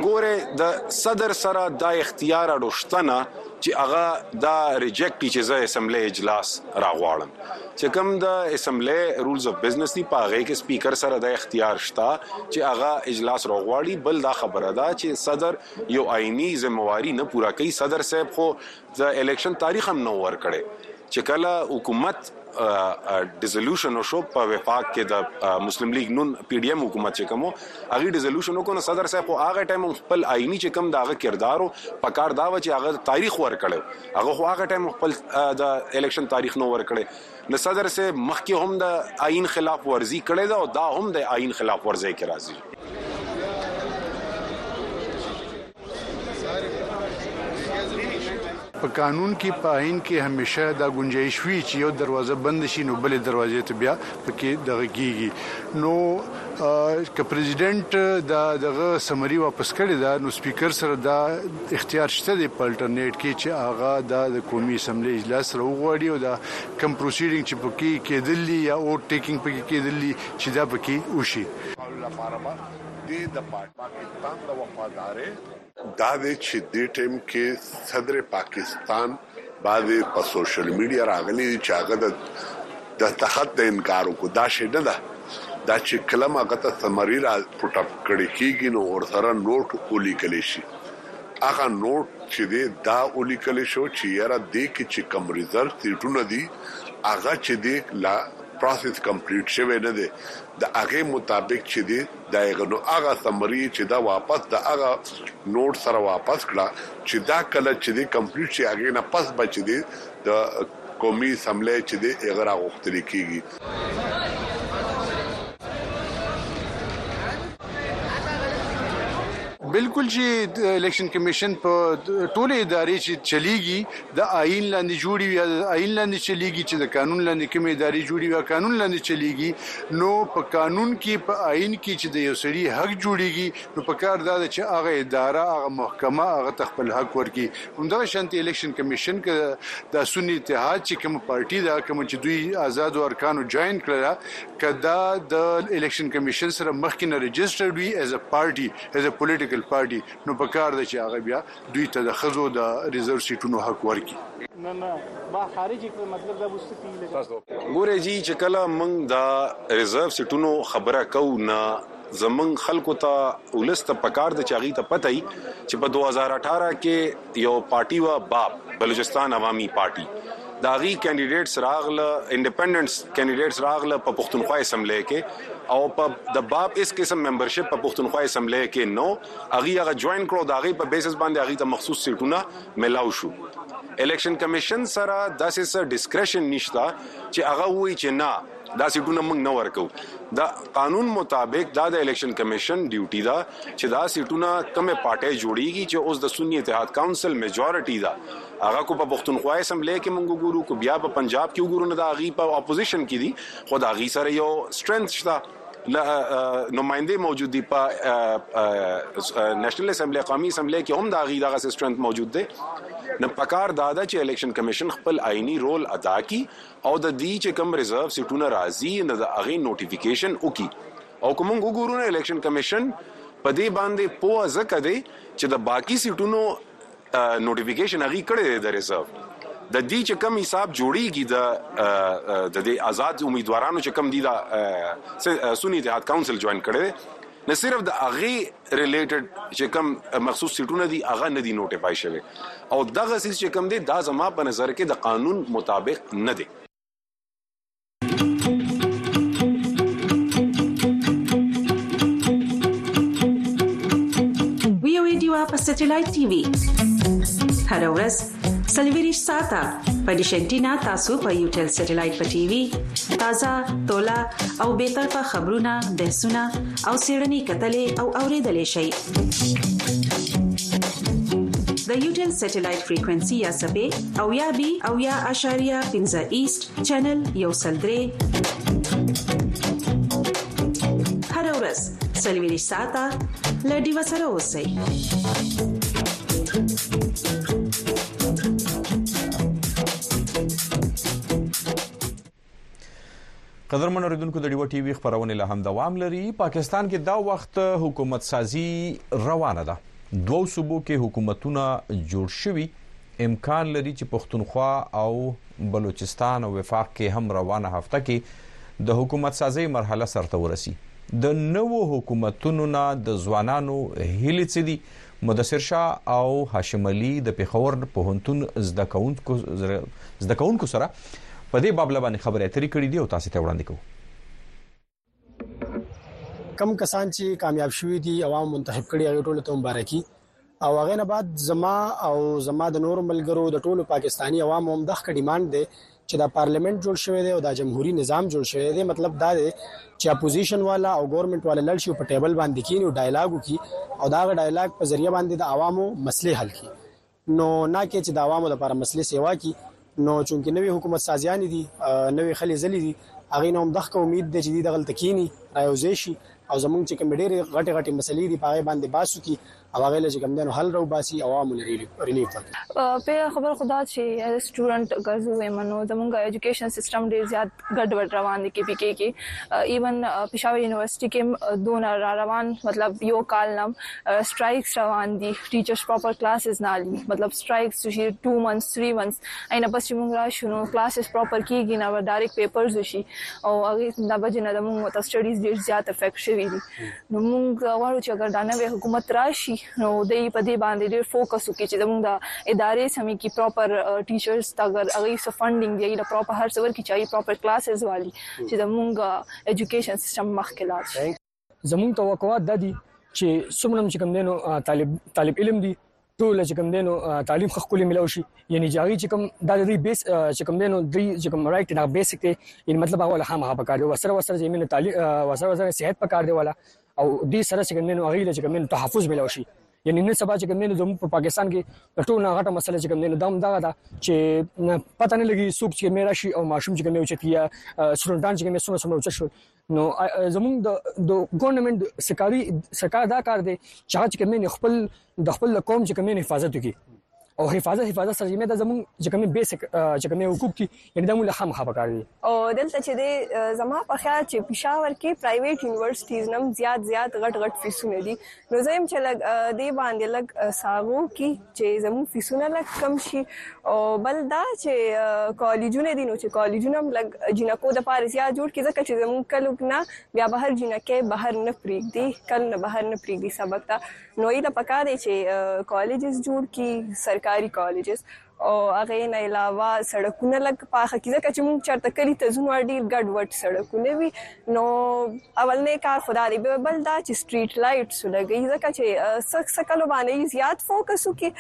ګوره د صدر سره دا اختیار اړو شته نه. چې هغه دا ریجیکټ کړي چې زه اسمبلی اجلاس راغواړم چې کوم د اسمبلی رولز اف بزنس دی په هغه کې سپیکر سره د اختیار شته چې هغه اجلاس راغواړي بل دا خبره ده چې صدر یو آئینی ذمہواری نه پورا کوي صدر صاحب خو د الیکشن تاریخ هم نه ور کړي چې کله حکومت ډیزولوشن وشو په وفاق کې د مسلم لیگ نون پی ډی ایم حکومت چې کومو هغه ډیزولوشن وکړ نو صدر صاحب خو هغه ټایم خپل آئینی چې کوم داغه کردارو په کار دا و چې هغه تاریخ ور کړو هغه خو هغه ټایم خپل د الیکشن تاریخ نو ور کړی نو صدر صاحب مخکې هم د آئین خلاف ورزي کړی دا او دا هم د آئین خلاف ورزي کې راځي په قانون کې په آئین کې همیشه دا گنجائش وی چې یو دروازه بند شي نو بلې دروازې ته بیا پکې دغه کیږي نو که پریزیدنت دا دغه سمری واپس کړي دا نو سپیکر سره دا اختیار شته دی په الټرنیټ کې چې هغه دا د قومي اسمبلی اجلاس سره وغواړي او دا کم پروسیډینګ چې پکې کېدلی یا اوټ ټیکینګ پکې کېدلی چې دا پکې وشي دی د پاکستان د وفادارۍ. دا دی چې دې ټایم کې صدر پاکستان باندې په سوشل میډیا راغلي دي چې هغه د دستخط نه انکار وکړو دا شی نه ده دا چې کلم هغه ته سمري را پټه کړې کیږي نو ورسره نوټ ولیکل شي هغه نوټ چې دی دا ولیکل شو چې یاره دې کې چې کم ریزرو سیټونه دي هغه چې دی لا پروسس کمپلیټ شوی نه دی د هغه مطابق چی دی دایغه نو هغه سمری چی ده واپس د هغه نوټ سره واپس کړه چی دا کله چی دی کمپلیټ شی هغه نه پس به چی دی د قومی اسمبلی چی دی هغه را غوښتلی کیږی. بلکل چی الیکشن کمیشن په ټولی اداری چی چلیږی د آئين لاندې جوړې وي، د آئين لاندې چلېږي، چې د قانون لاندې کومې ادارې جوړې وي، قانون لاندې چلېږي، نو په قانون کې، په آئين کې چې د يو سړي حق جوړېږي، نو په کار دا ده چې هغه اداره، هغه محکمه هغه ته خپل حق ورکړي. همدغه شانتې الېکشن کمېشن که دا سني اتحاد چې کومه پارټي ده، کومه چې دوی آزادو ارکانو جائن کړله، که دا د الېکشن کمېشن سره مخکې نه رجسټرډ وي، اېز ا پارټي، اېز ا پولېټکل پارټي، نو په کار ده چې هغه بيا. دوی ته د ښځو د ریزرو سیټونو حق ورکړي. ګوره جی چې کله موږ د ریزرو سیټونو خبره کوو نه زموږ خلکو ته ولس ته پکار ده چې هغوی ته پته وي چې په دوه زره اټاره کې یوه پارټي وه باپ بلوچستان عوامي پارټي د هغوی کینډیډیټس راغله انډیپنډنټس کینډیډیټس راغله په پښتونخوا اسمبلۍ کې او په د باپ هیڅ قسم ممبرشپ په پښتونخوا اسمبلۍ کې نه هغوی هغه جوائن کړو د هغوی په بیسس باندې هغوی ته مخصوص سیټونه ملاو شو الیکشن کمیشن سره داسې څه ډیسکریشن نشته چې هغه وایي چې نه دا سیټونه موږ نه ورکو د قانون مطابق دا د الیکشن کمیشن ډیوټي ده چې دا سیټونه کمه پارټي جوړیږي چې اوس د سنی اتحاد کونسل میجورټي ده هغه کو په پښتونخوا اسمبلی کې موږ ګورو کو بیا په پنجاب کې ګورو نه دا غي په اپوزیشن کې دي خو دا غي سره یو سترنث شته نماینده موجود دي په نېشنل اسمبلی قومي اسمبلی کې هم دا غي دغه سټرنث موجود دی نو پکار دا ده چې الیکشن کمیشن خپل آئینی رول ادا کی او د دې چې کم ریزرو سیټونه راځي نو د هغه نوټیفیکیشن وکي او کوم وګورو نه الیکشن کمیشن په دې باندې پوه ځکه دی چې د باقی سیټونو نوټیفیکیشن هغه کړی دی د ریزرو د دې چې کم حساب جوړیږي د د دې آزاد امیدوارانو چې کم دي دا سنی اتحاد کونسل جوائن کړي نه صرف د اغه ریلیټډ چې کم مخصوص سیټونه دي اغه نه دي نوټیفای شوی او دغه سیس چې کم دي دا زما په نظر کې د قانون مطابق نه دي سټلایټ ټي وي هر ورځ سلویریش ساته په دیشنټینا تاسو په یو ټل سټلایټ په ټي وي تازه تولا او به تر په خبرونه بحثونه او سیړنی کتلې او اوریدلې شي د یو ټل سټلایټ فریکوئنسي یا سبې او یا بی او یا اشاریه پنځه ایست چینل یو سل درې هر ورځ سلویری ساته لډي وسره اوسئ قدرمن اوریدونکو د ډیو ټي وي خبرونه له هم دوام لري پاکستان کې دا وخت حکومت سازي روانه ده دوو صوبو کې حکومتونه جوړ شوي امکان لري چې پښتونخوا او بلوچستان او وفاق کې هم روانه هفته کې د حکومت سازي مرحله سرته ورسي د نوو حکومتونو نه د ځوانانو هلي څه دي مدثر شاه او هاشم علي د پېښور پوهنتون زده کوونکو زده کوونکو سره په دې بابله باندې خبرې اترې کړې دي او تاسو ته وړاندې کوو کم کسان چې کامیاب شوي دي او عام منتخب کړي هغه ټول ته مبارکي او هغه نه بعد زما او زما د نور ملګرو د ټولو پاکستاني عوام هم دغه ډیماند دی چې دا پارلیمنت جوړ شوی دی او دا جمهوری نظام جوړ شوی دی مطلب دا دی چې اپوزیشن والا او ګورنمنت والا لړ شي په ټیبل باندې کینی او ډایلاګ وکي او دا غ ډایلاګ په ذریعہ باندې د عوامو مسلې حل کړي نو نه کې چې د عوامو لپاره مسلې سیوا کی نو چونکه نوې حکومت سازیان دي نوې خلې زلې دي هغه نو مدخ کو امید دي چې د غلط کینی راوځي شي او زمونږ چې کوم ډېر غټه غټه مسلې دي پاره باندې باسو کی او هغه له چې کوم دنو حل راو باسي او عوامو له ریلیف ورکړي په خبر خدا چې سټوډنټ ګرځو ومنو زمونږ ایجوکیشن سیستم ډیر زیات ګډوډ روان دي کې پی کې کې ایون پېښور یونیورسيټي کې دون را روان مطلب یو کال نام سټرایکس روان دي ټیچرز پراپر کلاسز نه علي مطلب سټرایکس چې 2 منث 3 منث اينه پس موږ را شنو کلاسز پراپر کیږي نه ډایرکټ پیپرز شي او هغه د بجې نه د موږ ته سټډیز ډیر زیات افیکټ شوي دي نو موږ غواړو چې اگر دا نوی حکومت راشي نو دوی په دې باندې ډېر فوکس وکړي چې زموږ د ادارې سمې کې پراپر ټیچرز ته اگر هغوی څه فنډینګ دی له پراپر هر څه ورکړي چې هغوی پراپر کلاسز والي چې زموږ ایجوکیشن سیستم مخکې لاړ شي زموږ توقعات دا دي چې څومره هم چې کوم دی نو طالب علم دي ټول چې کوم دینو تعلیم خو خپل ملو شي یعنی جاغي چې کوم د دې بیس چې کوم دینو د چې کوم رائټ نه بیسیک دی یعنی مطلب هغه هم هغه پکار دی وسره وسره چې مینه تعلیم وسره وسره صحت پکار دی ولا او دې سره چې کوم دینو هغه چې کوم دینو تحفظ ملو شي یعنی نن سبا چې کوم دینو زموږ په پاکستان کې ټول نه غټه مسله چې کوم دینو دام دا دا چې پته نه لګي سوق چې میرا شي او ماشوم چې کوم یو چتیا سټوډنټان چې کوم سونه سونه چشول نو زموږ د د ګورنمنت سکاري سکار دا کار دی چې هغه چې کومې خپل د خپل قوم چې کومې حفاظت وکړي او حفاظت حفاظت سره یې د زموږ چې کومې بیسیک چې کومې حقوق دي یعنی د موږ له خامخا پکار دي او دلته چې د زما په خیال چې پېښور کې پرایویټ یونیورسيټیز نم زیات زیات غټ غټ فیسونه دي نو زه یم چې لګ دی باندې لګ ساغو کی چې زمو فیسونه لګ کم شي او بل دا چې کالجونه دي نو چې کالجونه هم لګ جنکو د پاره زیات جوړ کی ځکه چې زمو کلو نه بیا بهر جنکه بهر نه پریږدي کله نه بهر نه پریږدي سبق ته نو یې د پکا دی چې کالجز جوړ کی سرکاري کالجز او هغه نه علاوه سړکونه لګ پاخه کی ځکه چې موږ چرته کلی ته ځو نو ډیر ګډ وډ سړکونه وي نو اول نه کار خدا دی بل دا چې سټریټ لایټس لګي ځکه چې سک سکلو باندې زیات فوکس وکي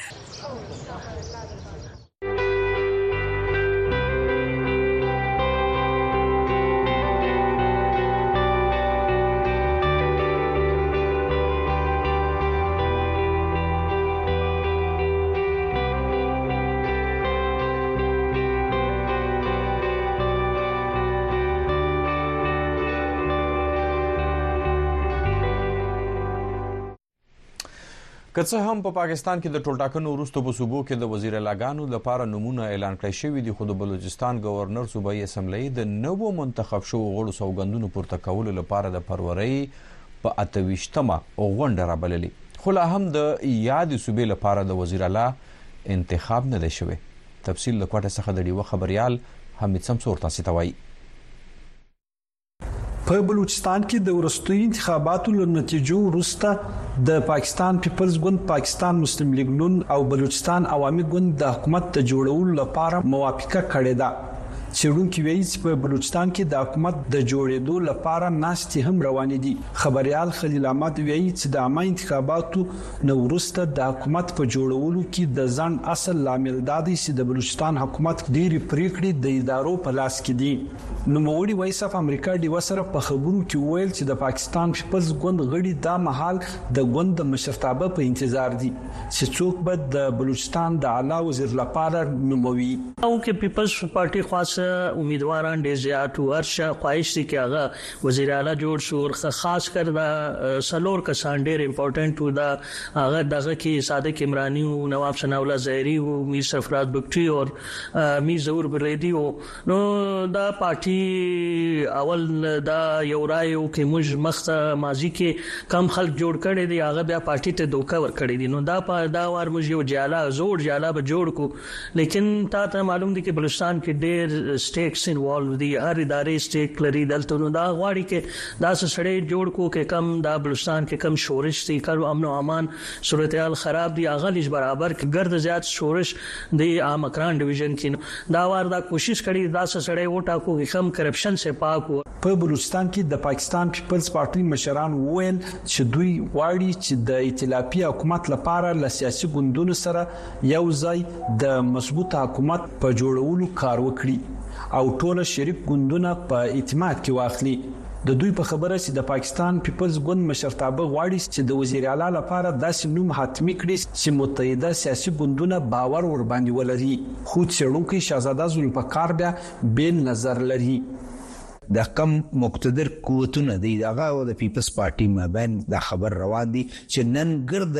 که څه هم په پاکستان کې د ټولټاکنو وروسته په صوبو کې د وزیر لاګانو لپاره نمونه اعلان کړی شوی دی خو د بلوچستان گورنر صوبایي اسمبلی د نوو منتخب شو غړو سوګندونو پورته کولو لپاره د پروري په 28مه غونډه را بللې خو لا هم د یادې صوبې لپاره د وزیراعلی انتخاب نه دی شوی. تفصیل د کوټې څخه د ډیوه خبریال حمید سمسور تاسې ته وایي. په بلوچستان کې د وروستیو انتخاباتو له نتیجو وروسته د پاکستان پیپلز ګوند، پاکستان مسلم لیګ نون او بلوچستان عوامي ګوند د حکومت د جوړولو لپاره موافقه کړې ده. څېړونکي وایي چې په بلوچستان کې د حکومت د جوړېدو لپاره ناستې هم روانې دي. خبریال خلیل احمد وایي چې د عامه انتخاباتو نه وروسته د حکومت په جوړولو کې د ځنډ اصل لامل دا دی چې د بلوچستان حکومت ډېری پریکړې د ادارو په لاس کې دي نوموړي وایس اف امریکا ډیوه سره په خبرو کې وویل چې د پاکستان پیپلز ګوند غړي دا مهال د ګوند د مشرتابه په انتظار دي چې څوک به د بلوچستان د اعلی وزیر لپاره نوموي او کې پیپلز پارټي خاص امیدواران ډېر زیات ورشه خواهش دي کې هغه وزیر اعلی جوړ شو خاص کر دا سلور کسان ډیر امپورټنټ وو دا هغه دغه کی صادق عمرانی او نواب ثنا الله زهری او میر سرفراز بکټی او میر زور بریدی او نو دا پارټي اول دا یو رائے او کې موږ مخته ماضی کې کم خلک جوړ کړي دي هغه بیا پارټي ته دوکه ور کړی دي نو دا دا وار موږ یو جالا زوړ جالا به جوړ کو لیکن تاته معلوم دی که بلوچستان کی ډیر سټیکس انوالو دی هر اداری سټیک لری دلته نو دا غواړی که داسی سړی جوړ کو که کم دا بلوچستان کی کم شورش دی کم امن او امان صورتحال خراب دی هغه لیژ برابر کړی ګرد زیات شورش دی مکران ډویژن کی نو دا وار دا کوشش کړی چی داسی سړی وټاکو که کم کرپشن څخه پاک وو. په بلوچستان کی دپاکستان پیپلز پارټی مشران وویل چی دوی غواړی چی د ایتلافی حکومت لپاره له سیاسی ګوندونو سره یو ځای د مضبوط حکومت په جوړولو کار وکړي او ټول شریک ګوندونه په اعتماد کې واخلي د دوی په خبره چې د پاکستان پیپلز ګوند مشرتابه غواړي چې د وزیر اعلی لپاره داسې نوم حتمي کړي چې متحده سیاسي ګوندونه باور ورباندې ولري خو څېړونکی شهزاده ذوالفقار بیا بېل نظر لري. دا کم مقتدر قوتونه دی دغه او د پیپلز پارټي مابین دا خبر روان دی چې نن ګرد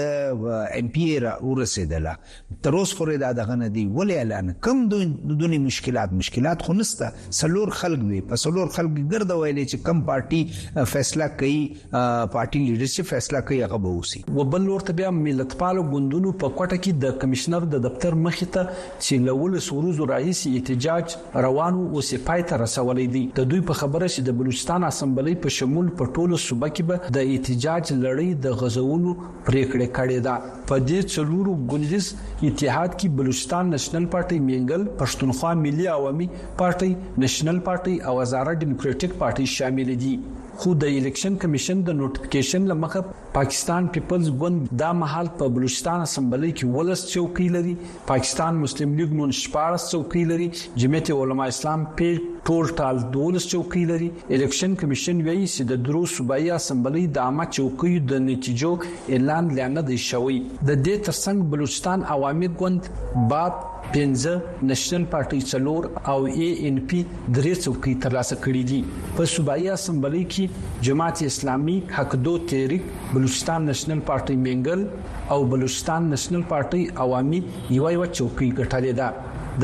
ایم پی ای را ورسېدله تر اوس پورې دا دغه نه دی ولې اعلان کم دونی مشکلات مشکلات خو نسته څلور خلک وي په څلور خلک ګرد ویلې چې کم پارټي فیصله کوي پارټي لیډر چې فیصله کوي هغه به وسی. و بل لور ته بیا ملتپالو ګوندونو په کوټه کې د کمشنر د دفتر مخې ته چې له ولس ورځو راهیسې احتجاج روان و اوس یې پای ته رسولی دی. د دوی په خبره چې د بلوچستان اسمبلۍ په شمول په ټوله صوبه کې به د احتجاج لړۍ د غځولو پریکړه کړې ده. په دې څلورو ګوندیز اتحاد کې بلوچستان نشنل پارټۍ، مینګل، پښتونخوا ملي عوامي پارټۍ، نشنل پارټۍ او هزاره ډیموکراټیک پارټۍ شاملې دي. خو د الیکشن کمیشن د نوټیفیکیشن له مخه پاکستان پیپلز ګوند دا مهال په بلوچستان اسمبلۍ کې ولس چوکۍ لري پاکستان مسلم لیګ نون 14 چوکۍ لري جمعیت علما اسلام پی ټول ټال 12 چوکۍ لري الیکشن کمیشن وایي چې د درو صوبایي اسمبلۍ د عامه چوکیو د نتیجو اعلان لا نه دی شوی د دې ترڅنګ بلوچستان عوامي ګوند باب پنځه، نشنل پارټۍ څلور او اې اېن پي درې څوکۍ ترلاسه کړې دي. په صوبايي اسمبلۍ کې جماعت اسلامي، حق دو تحریک، بلوچستان نشنل پارټۍ مېنګل او بلوچستان نشنل پارټۍ عوامي یوه یوه چوکۍ ګټلې ده.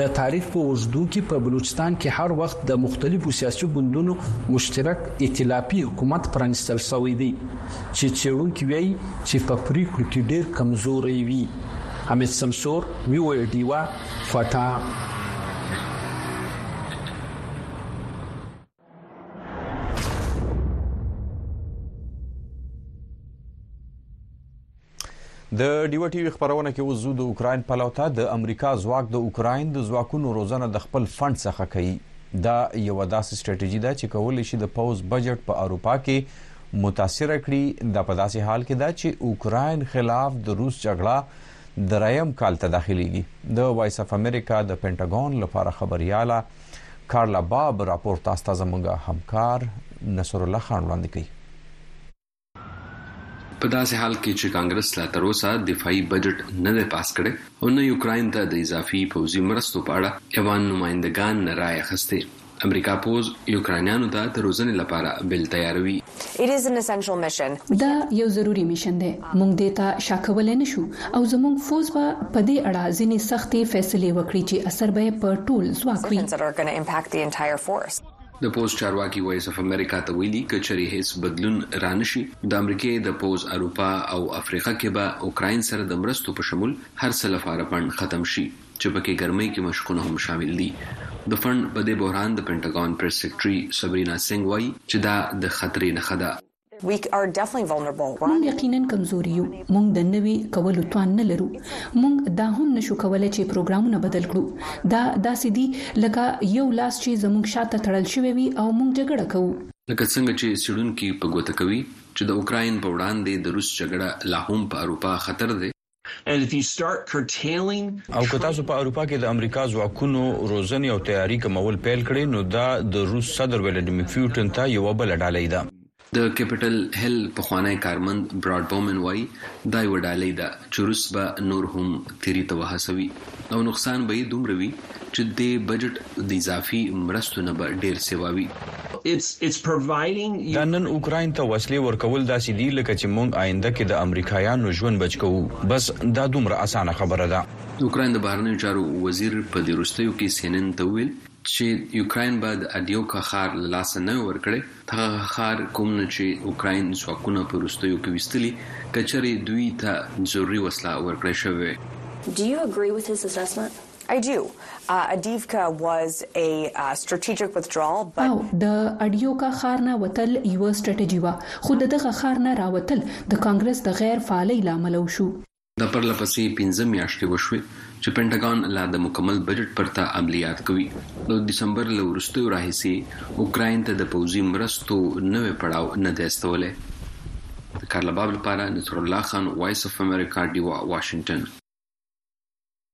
د تاریخ په اوږدو کې په بلوچستان کې هر وخت د مختلفو سیاسي ګوندونو مشترک ائتلافي حکومت پرانیستل شوی دی چې څېړونکي وایي چې په پرېکړو کې ډېر کمزوری وي. حمید سمسور وی او ډیوا فتا د ډیو ټي وي خبرونه کې وزو د اوکرين په لوته د امریکا ځواک د اوکرين د ځواکونو روزنه د خپل فند څخه کوي دا یو داسې ستراتیژي ده چې کولای شي د پوز بجټ په اروپا کې متاثره کړي، دا په داسې حال کې ده چې اوکراین خلاف د روس جګړه دریم کال ته داخلیږي. د وایس اف امریکا د پنټاګون لپاره خبریاله کارلا باب راپور تاسو ته زموږ همکار نصرالله خان وړاندې کوي. په داسې حال کې چې کانګرس لا تر اوسه دفاعي بجټ نه دی پاس کړی او نه یې اوکراین ته د اضافي پوځي مرستو په اړه ایوان نمایندګان نه رایه اخیستې، امریکا پوځ یوکراینیانو ته د روزنې لپاره بل تیاروي. دا یو ضروري مشن دی، موږ دې ته شا کولی نه شو او زموږ فوځ به په دې اړه ځینې سختې فیصلې وکړي چې اثر به یې په ټول ځواک وي. د پوځ چارواکي وایس اف امریکا ته ویلي، که چېرې هېڅ بدلون را نه شي، د امریکې د پوځ اروپا او افریقا کې به اوکراین سره د مرستو په شمول هر څه لفاره پڼ ختم شي. چې په کې ګرمۍ کې مشقونه هم شامل دي. د فنډ په دې بحران د پنټاګون پریس سیکرټري سبرینا سینګ وايي چې دا د خطرې نښه ده. موږ یقیناً کمزوري یو. موږ د نوي کولو توان نه لرو. موږ دا هم نه شو کولی چې پروګرامونه بدل کړو. دا داسې دي لکه یو لاس چې زموږ شا ته تړل شوی وي او موږ جګړه کوو. لکه څنګه چې څېړونکي په ګوته کوي چې د اوکراین په وړاندې د روس جګړه لا هم په اروپا خطر دی. او که تاسو په اروپا کې د امریکا ځواکونو روزنې او تیاری کمول پیل کړئ، نو دا د روس صدر ولادیمیر فیوټن ته یوه بله ډالۍ ده. د کیپیټل هیل پخوانی کارمند براډ بومن وايي، دا یوه ډالۍ ده چې روس به نور هم تیری ته وهڅوي او نقصان به یې دومره وي، چې دې بجټ د اضافي مرستو نه به ډېر سېوا وي. دا نن اوکراین ته وسلې ورکول داسې دي لکه چې موږ آینده کې د امریکایانو ژوند بچ کوو. بس دا دومره اسانه خبره ده. د اوکراین د بهرنیو چارو وزیر په دې وروستیو کې سي ان ان ته وویل چې یوکراین به د ادیوکا ښار له لاسه نه وی ورکړی، هغه ښار کوم نه چې اوکراین ځواکونه په وروستیو کې ویستلي که چېرې دوی ته ضروري وسله ورکړی شوې وی. او د اډیوکا ښار نه وتل یوه سټرټجي وه، خو د دغه ښار نه راوتل د کانګرس د غیر فعالۍ له امله وشو. دا پرله پسې پنځه میاشتې وشوې چې پنټاګان لا د مکمل بجټ پرته عملیات کوي. د دسمبر له وروستیو راهیسې اوکراین ته د پوځي مرستو نوی پړاو نه دی استولی. د کارلباب لپاره نصرالله خان وایس اف امریکا ډیوه واشنګټن.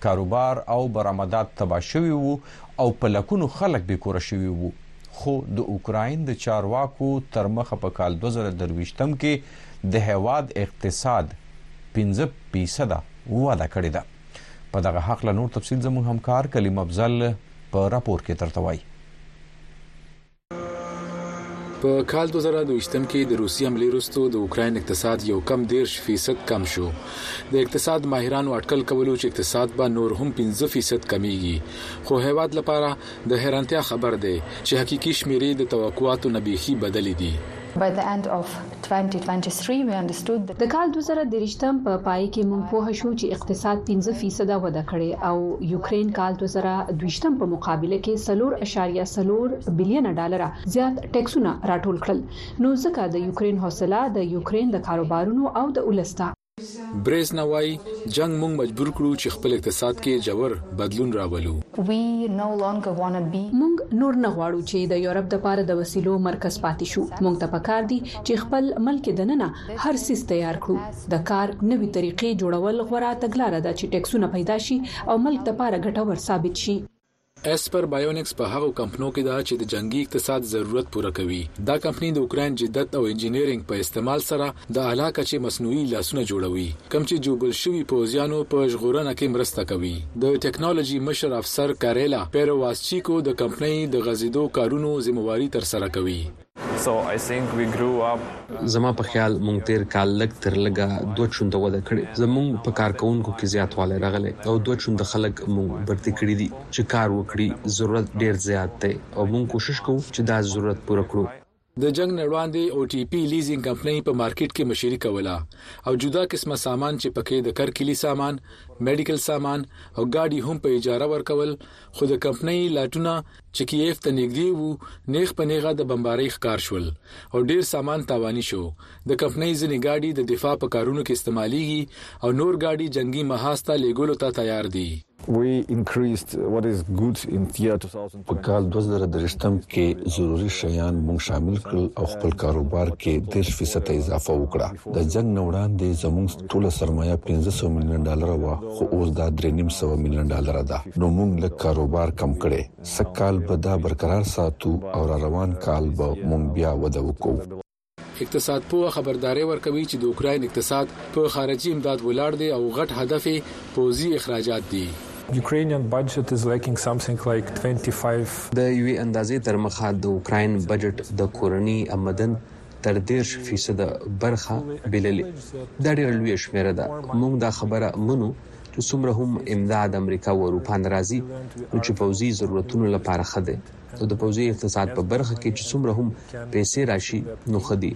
کاروبار او برآمدات تباه شوي وو او په لکونو خلک بې کوره شوي وو، خو د اوکراین د چارواکو ترمخه په کال دوه زره درویشت کې د هیواد اقتصاد پنځه فیصده وده کړې ده. په دغه هکله نور تفصیل زموږ همکار کلیم افضل په راپور کې درته وایي. په کال 2020 کې د روسي حملې وروسته د اوکراین اقتصاد یو کم 10 فیصد کم شو د اقتصاد ماهرانو اټکل کولو چې اقتصاد به نور هم 15 فیصد کمیږي خو هیواد لپاره د حیرانتیا خبر دی چې حقيقي شمیرې د توقعاتو نبيخي بدلې دي By the end of د کال دوه زره درویشتم په پای کې موږ پوه شو چې اقتصاد پنځه فیصده وده کړې او یوکرین کال دوه زره دویشتم په مقابله کې څلور اعشاریه څلور بلیونه ډالره زیات ټکسونه راټول کړل نو ځکه د یوکرین حوصله د یوکرین د کاروبارونو او د ولس د برېزنا وايي، جنګ موږ مجبور کړو چې خپل اقتصاد کې ژور بدلون راولو. موږ نور نه غواړو چې د یورپ لپاره د وسیلو مرکز پاتې شو. موږ ته پکار دي چې خپل ملک کې دننه هر څیز تیار کړو. د کار نوي طریقې جوړول غوره تګلاره ده چې ټکسونه پیدا شي او ملک لپاره ګټور ثابت شي. ایسپر بایونیکس په هغو کمپنو کې ده چې د جنګي اقتصاد ضرورت پوره کوي. دا کمپني د اوکراین جدت او انجینیرنګ په استعمال سره د اعلی کچې مصنوعي لاسونه جوړوي، کوم چې ژوبل شوي پوځیانو په ژغورنه کې مرسته کوي. د ټیکنالوژي مشر افسر کاریلا پیروواسچیکو د کمپنۍ د غځیدو کارونو ذمه واري ترسره کوي. زما په خیال موږ تېر کال لږ تر لږه دوه چنده وده کړې، زموږ په کارکوونکو کې زیاتوالی راغلی او دوه چنده خلک موږ بړتي کړي دي چې کار وکړي، ضرورت ډېر زیات دی او موږ کوشش کوو چې دا ضرورت پوره کړو. د جنګ نه وړاندې او ټي پي لیزینګ کمپنۍ په مارکیټ کې مشري کوله او جدا قسمه سامان چې پکې د کر کلي سامان، مېډیکل سامان او ګاډي هم په اجاره ورکول خو د کمپنۍ لاټونه، چې کییف ته نېږدې وو، نېغ په نېغه د بمبارۍ ښکار شول او ډېر سامان تاواني شو. د کمپنۍ ځینې ګاډي د دفاع په کارونو کې استعمالېږي او نور ګاډي جنګي محاذ ته لېږلو ته تیار دي. په کال دوه زره درشتم کې ضروري شیان موږ شامل کړل او خپل کاروبار کې دېرش فیصده اضافه وکړه. د جنګ نه وړاندې زمونږ ټوله سرمایه پنځه سوه میلیونه ډالره وه خو اوس دا درې نیم سوه میلیونه ډالره ده نو مونږ لږ کاروبار کم کړی سږ کال به دا برقرار ساتو او را روان کال به مونږ بیا وده وکړو. اقتصاد پوه خبرداری ورکوي چې د اوکراین اقتصاد په خارجي امداد ولاړ دی او غټ هدف یې پوځي اخراجات دي. د یوې اندازې ترمخه د اوکراین بجټ د کورني امدن تر دېرش فیصده برخه بېللې. دا ډېره لویه شمېره ده. موږ دا خبره منو چې څومره هم امداد امریکا او اروپا نه راځي نو چې پوځي ضرورتونو لپاره ښه دی او د پوځي اقتصاد په برخه کې چې څومره هم پیسې راشي نو ښه دي.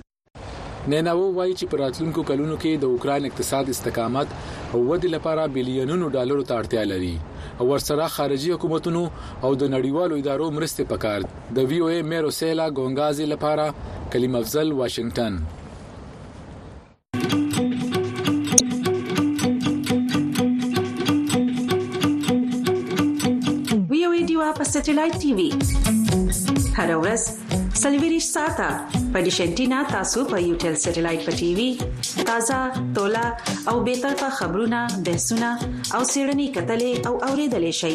نیناوو وايي چې په راتلونکو کلونو کې د اوکراین اقتصاد استقامت او ودې لپاره بلیونونو ډالرو ته اړتیا لري او ورسره خارجي حکومتونو او د نړیوالو ادارو مرستې پکار د وي او ای میرو سیلا ګونګازي لپاره کلیم افضل واشنګټن. سټلایټ ټي وي هر ورځ سلویریش ساته په ډیشنټینا تاسو په یو ټل سټلایټ په ټي وي تازه تولا او به طرفه خبرونه بحثونه او سیړنی کتلې او اوریدلې شي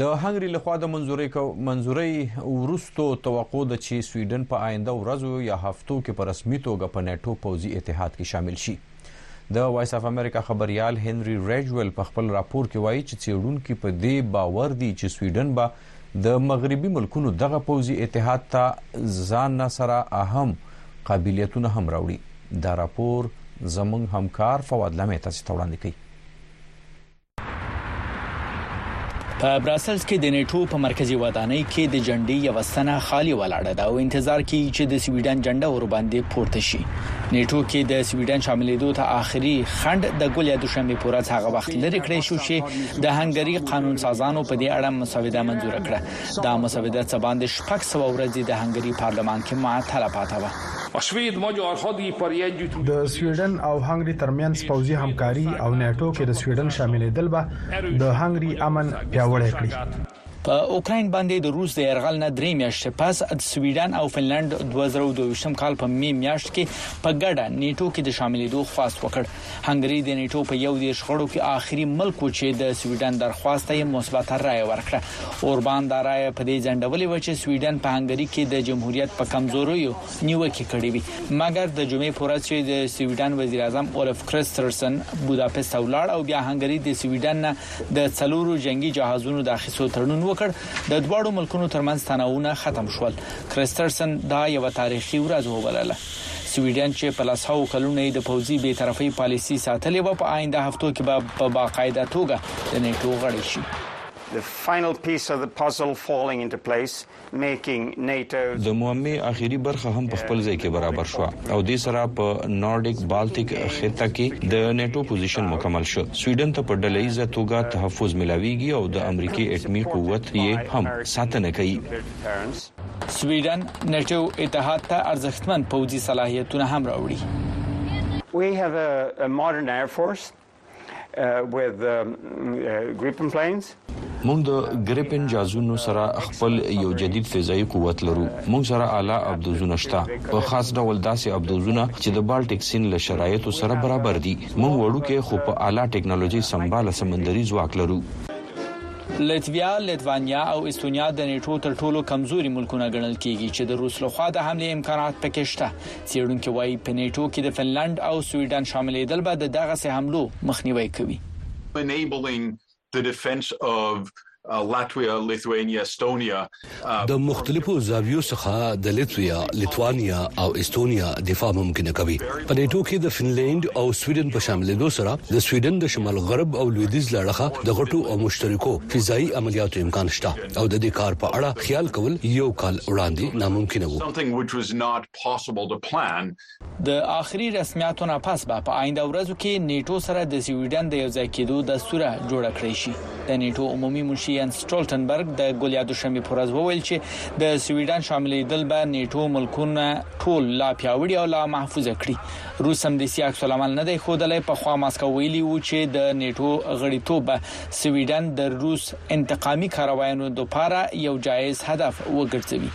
د هنګري لخوا د منځوري منځوري ورستو توقع ده چې سویډن په آینده ورځو یا هفتو کې په رسمي توګه په ناتو پوځي اتحاد کې شامل شي د وایس اف امریکا خبريال هنري ریجول په خپل راپور کې وایي چې چېړونکو په دې باور دي چې سویډن به د مغربي ملکونو دغه پوځي اتحاد ته ځان سره اهم قابلیتونه هم راوړي دا راپور زموږ همکار فواد لمه تاسو ته وړاندې کوي په براسلز کې د نیټو په مرکزی ودانۍ کې د جنډي یو سنه خالی ولاړه ده او انتظار کوي چې د سویډن جنډه ور باندې پورته شي نیټو کې د سویډن شاملېدو ته آخري خند د ګل یا دوشنبه پورز هغه وخت لري کړی شو چې د هنګری قانون سازانو په دې اړه مسوده منزور کړه دا مسوده څه باندې شپږ سو ورځې د هنګری پارلمان کې معطله پاتې و د سویډن او هنګري ترمنځ پوځي همکاري او ناټو کې د سویډن شاملېدل به د هنګري امن پیاوړی کړي. په اوکراین باندې د روس د یرغل نه درې میاشتې پس سویډن او فنلنډ دوه زره او دوه ویشت کال په مې میاشت کې په ګډه نېټو کې د شاملېدو خواست وکړ. هنګري د نیټو په یو دیرش غړو کې آخري ملک و چې د سویډن درخواست ته یې مثبت رائے ورکړه اوربان دا رائے په دې ځنډولې و چې سویډن په هنګري کې د جمهوریت په کمزوریو نیوکې کړې وي مګر د جمعې پر ورځ چې د سویډن وزیر اعظم اولف کرسترسن بوداپست ته ولاړ او بیا هنګري د سویډن نه د څلورو جنگي جهازونو د اخیستو تړون وکړ د دواړو ملکونو ترمنځ تناوونه ختم شول کرسترسن دا یو تاریخي ورځ وبلله سویډن چې په لسهاوو کلونو یې د پوځي بې طرفۍ پالیسي ساتلې وه، په آینده هفتو کې به په باقاعده توګه د نېټو غړې شي. د معمې اخري برخه هم په خپل ځای کې برابر شوه او دې سره په نارډیک بالتیک خطه کې د نېټو پوزیشن مکمل شو. سویډن ته په ډله ییزه توګه تحفظ ملاویږي او د امریکې اټمي قوت یې هم ساتنه کوي. سویډن نټو اتحاد ته ارزښتمن پوځي صلاحیتونه هم راوړي We have a, a modern air force uh, with uh, Gripen planes. مونږ د ګریپن جازونو سره خپل یو جدید فضایی قوت لرو مونږ سره اعلی ابدوزونه شته په خاص ډول داسې ابدوزونه چې د بالټیک سین له شرایطو سره برابر دي مونږ وړو کې خو په اعلی ټکنالوژي سمباله سمندري ځواک لرو لتویا، لتوانیا او استونیا د نیټو تر ټولو کمزوري ملکونه ګڼل کېږي چې د روس لخوا د حملې امکانات پکې شته. څېړونکي وايي، په نیټو کې د فنلنډ او سویډن شاملېدل به د دغسې حملو مخنیوی کوي. enabling the defense of Latvia, Lithuania, Estonia د مختلفو زاویو څخه د لیتویا، لیتوانیا او استونیا دفاع ممکنه کوي. په نېټو کې د فنلنډ او سویډن په شاملېدو سره د سویډن د شمال غرب او لویدیځ له اړخه د غټو او مشترکو فضايي عملیاتو امکان شته او د دې کار په اړه خیال کول یو کال وړاندې ناممکنه وو. د آخري رسمیاتو نه پس به په آینده ورځو کې نیټو سره د سویډن د یو ځای کېدو دستوره جوړه کړی شي د نیټو عمومي منشي یان سټولټنبرګ د ګل یادو شنبه پر ورځ وویل چې د سویډن شاملېدل به نیټو ملکونه ټول لا پیاوړي او لا محفوظ کړي روس هم د سیاق سلامل نه دی خودلې په خوا ماسکو ویلي وو چې د نیټو غړیتوب سویډن د روس انتقامي کاروایانو لپاره یو جایز هدف وګرځوي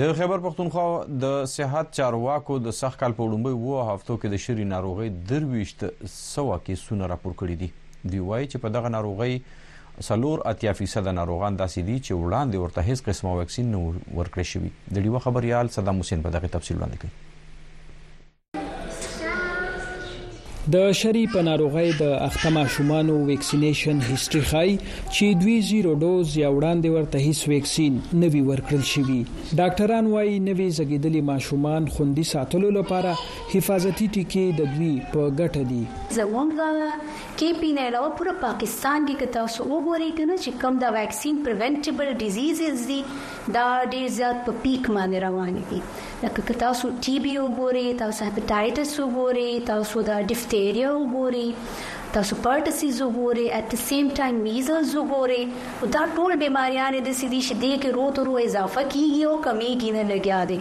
د خیبر پښتونخوا د صحت چارواکو د سخت کال په وړومبۍ وو هفتو کې د شری ناروغي درويشت سوا کیسونه راپور کړي دي دی وایي چې په دغه ناروغي سلور اتیا فیصد ناروغان داسې دي چې وړاندې ورته هیڅ قسمه واکسین نه ورکړی شوی د ډیوه خبريال صدام حسین په دغه تفصیل وړاندې کوي د شری په ناروغۍ د اخته ماشومانو ویکسینیشن هیستوري ښایي چې دوی زیرو ډوز یا وړاندې ورته هیڅ ویکسین نه وی ورکړل شوی ډاکټران وایي نوی زګیدلی ماشومان خوندي ساتلو لپاره حفاظتي ټیکې د دوی په ګټه دي زمونږ کې پینې علاوه پر پاکستان کې که تاسو وګورئ کنه چې کوم دا ویکسین پریونټیبل ډیزیزز دي دا ډیر زیات په پیک باندې روان دي لکه که تاسو ټي بي وګوري تاسو هپټایټس وګوري تاسو د ډیفتیریا وګوري تاسو پرټسیز وګوري ات د سیم ټایم میزلز وګوري او دا ټول بیماریان د سې دي چې دې کې رو تر رو اضافه کیږي او کمیږي نه لګیا دي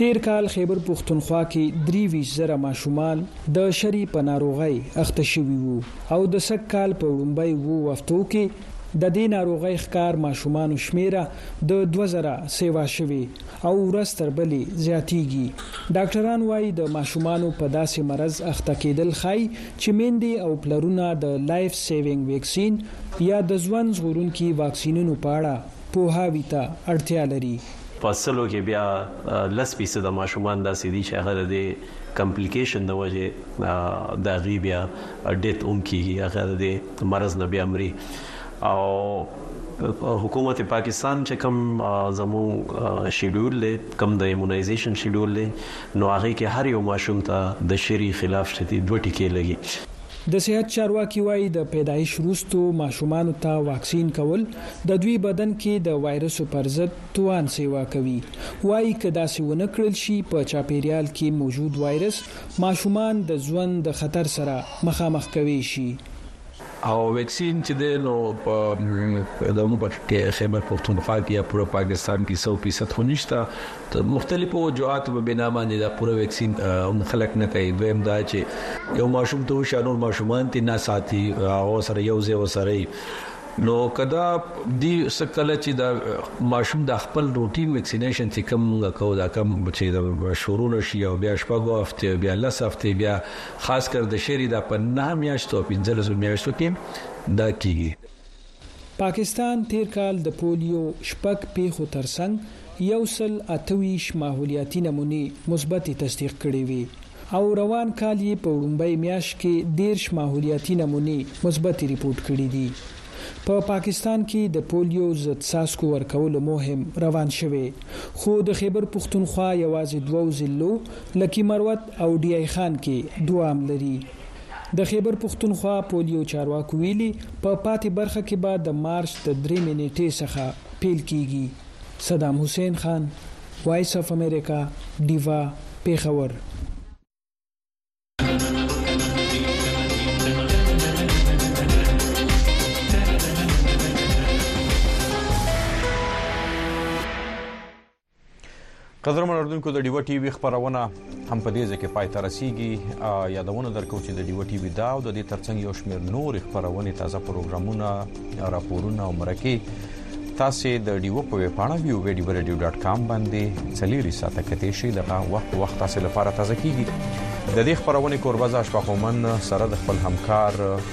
تیر کال خیبر پښتونخوا کې درې ویشت زره ماشومان د شري په ناروغۍ اخته شوي وو او د سږ کال په وړومبۍ اوو هفتو کې د دې ناروغۍ ښکار ماشومانو شمېره د دوه زره سېوا شوې او ورځ تر بلې زیاتېږي. ډاکټران وايي، د ماشومانو په داسې مرض اخته کېدل ښايي چې میندې او پلرونه د لایف سیوینګ ویکسین یا د ځوند ژغورونکي واکسینونو په اړه پوهاوي ته اړتیا لري. په سلو کې بیا لس فیصده ماشومان داسې دي چې هغه د دې کمپلیکیشن د وجې د هغوی بیا ډیت هم کېږي، هغه د دې مرض نه بیا مري او. حکومت پاکستان چې کوم زموږ شیډول دی کوم د ایمونایزیشن شیډول دی نو هغه کې هر یو ماشوم ته د شری خلاف چې دی دوه ټیکې لګي. د صحت چارواکي وايي د پیدایش وروسته ماشومانو ته واکسین کول د دوی بدن کې د وایرسو پر ضد توان سیوا کوي. وايي که داسې ونه کړل شي په چاپیریال کې موجود وایرس ماشومان د ژوند د خطر سره مخامخ کوی شي. او ویکسین چې دی نو په دغه په خیبر پښتونخوا کې یا پوره پاکستان کې 100% خو نشته ته مختلفو وجوهاتو په بنا باندې دا پوره ویکسین هم خلک نه کوي دویم دا چې یو ماشوم ته وشا نور ماشومان تی نه ساتي هغه سره یو ځای وسره نو کدا دی سکل چې دا ماشوم د خپل روټین ویکسینیشن چې کوم موږ کوو دا کوم چې د شروع نشي او بیا شپږ هفته بیا لس هفته بیا خاص کر د شری دا په نهه میاشتو او پنځلسو میاشتو کې دا کیږي. پاکستان تېر کال د پولیو شپږ پېښو ترڅنګ یو سل اته ویشت ماحولیاتي نمونې مثبتې تصدیق کړې وې او روان کال یې په وړومبۍ میاشت کې دېرش ماحولیاتي نمونې مثبتې رپوټ کړې دي. په پاکستان کې د پولیو ضد څاڅکو ورکولو مهم روان شوی خو د خېبر پښتونخوا یوازې دوو ضلعو لکي مروت او ډي اي خان کې دوام لري. د خېبر پښتونخوا پوليو چارواکو ويلي په پاتې برخه کې به د مارچ د درېمې نېټې څخه پېل کېږي. صدام حسېن خان، وائس اف امريکا، ډيوه، پېښور. قدر منوردونکو د ډیوه ټي وي خبرونه هم په دې ځکه پای ته رسیدي یادونه درکو چې د ډیوه ټي وي دا او د دې ترڅنګ یو شمېر نور خبرونه تازه پروګرامونه راپورونه او مرکه تاسو د ډیوه په ویب پاڼه www.radio.com باندې چلیری ساته کتې شي دغه وخت وخت تاسو لپاره تازه کیږي د دې خبرونه کوربه ځاش په خومن سره د خپل همکار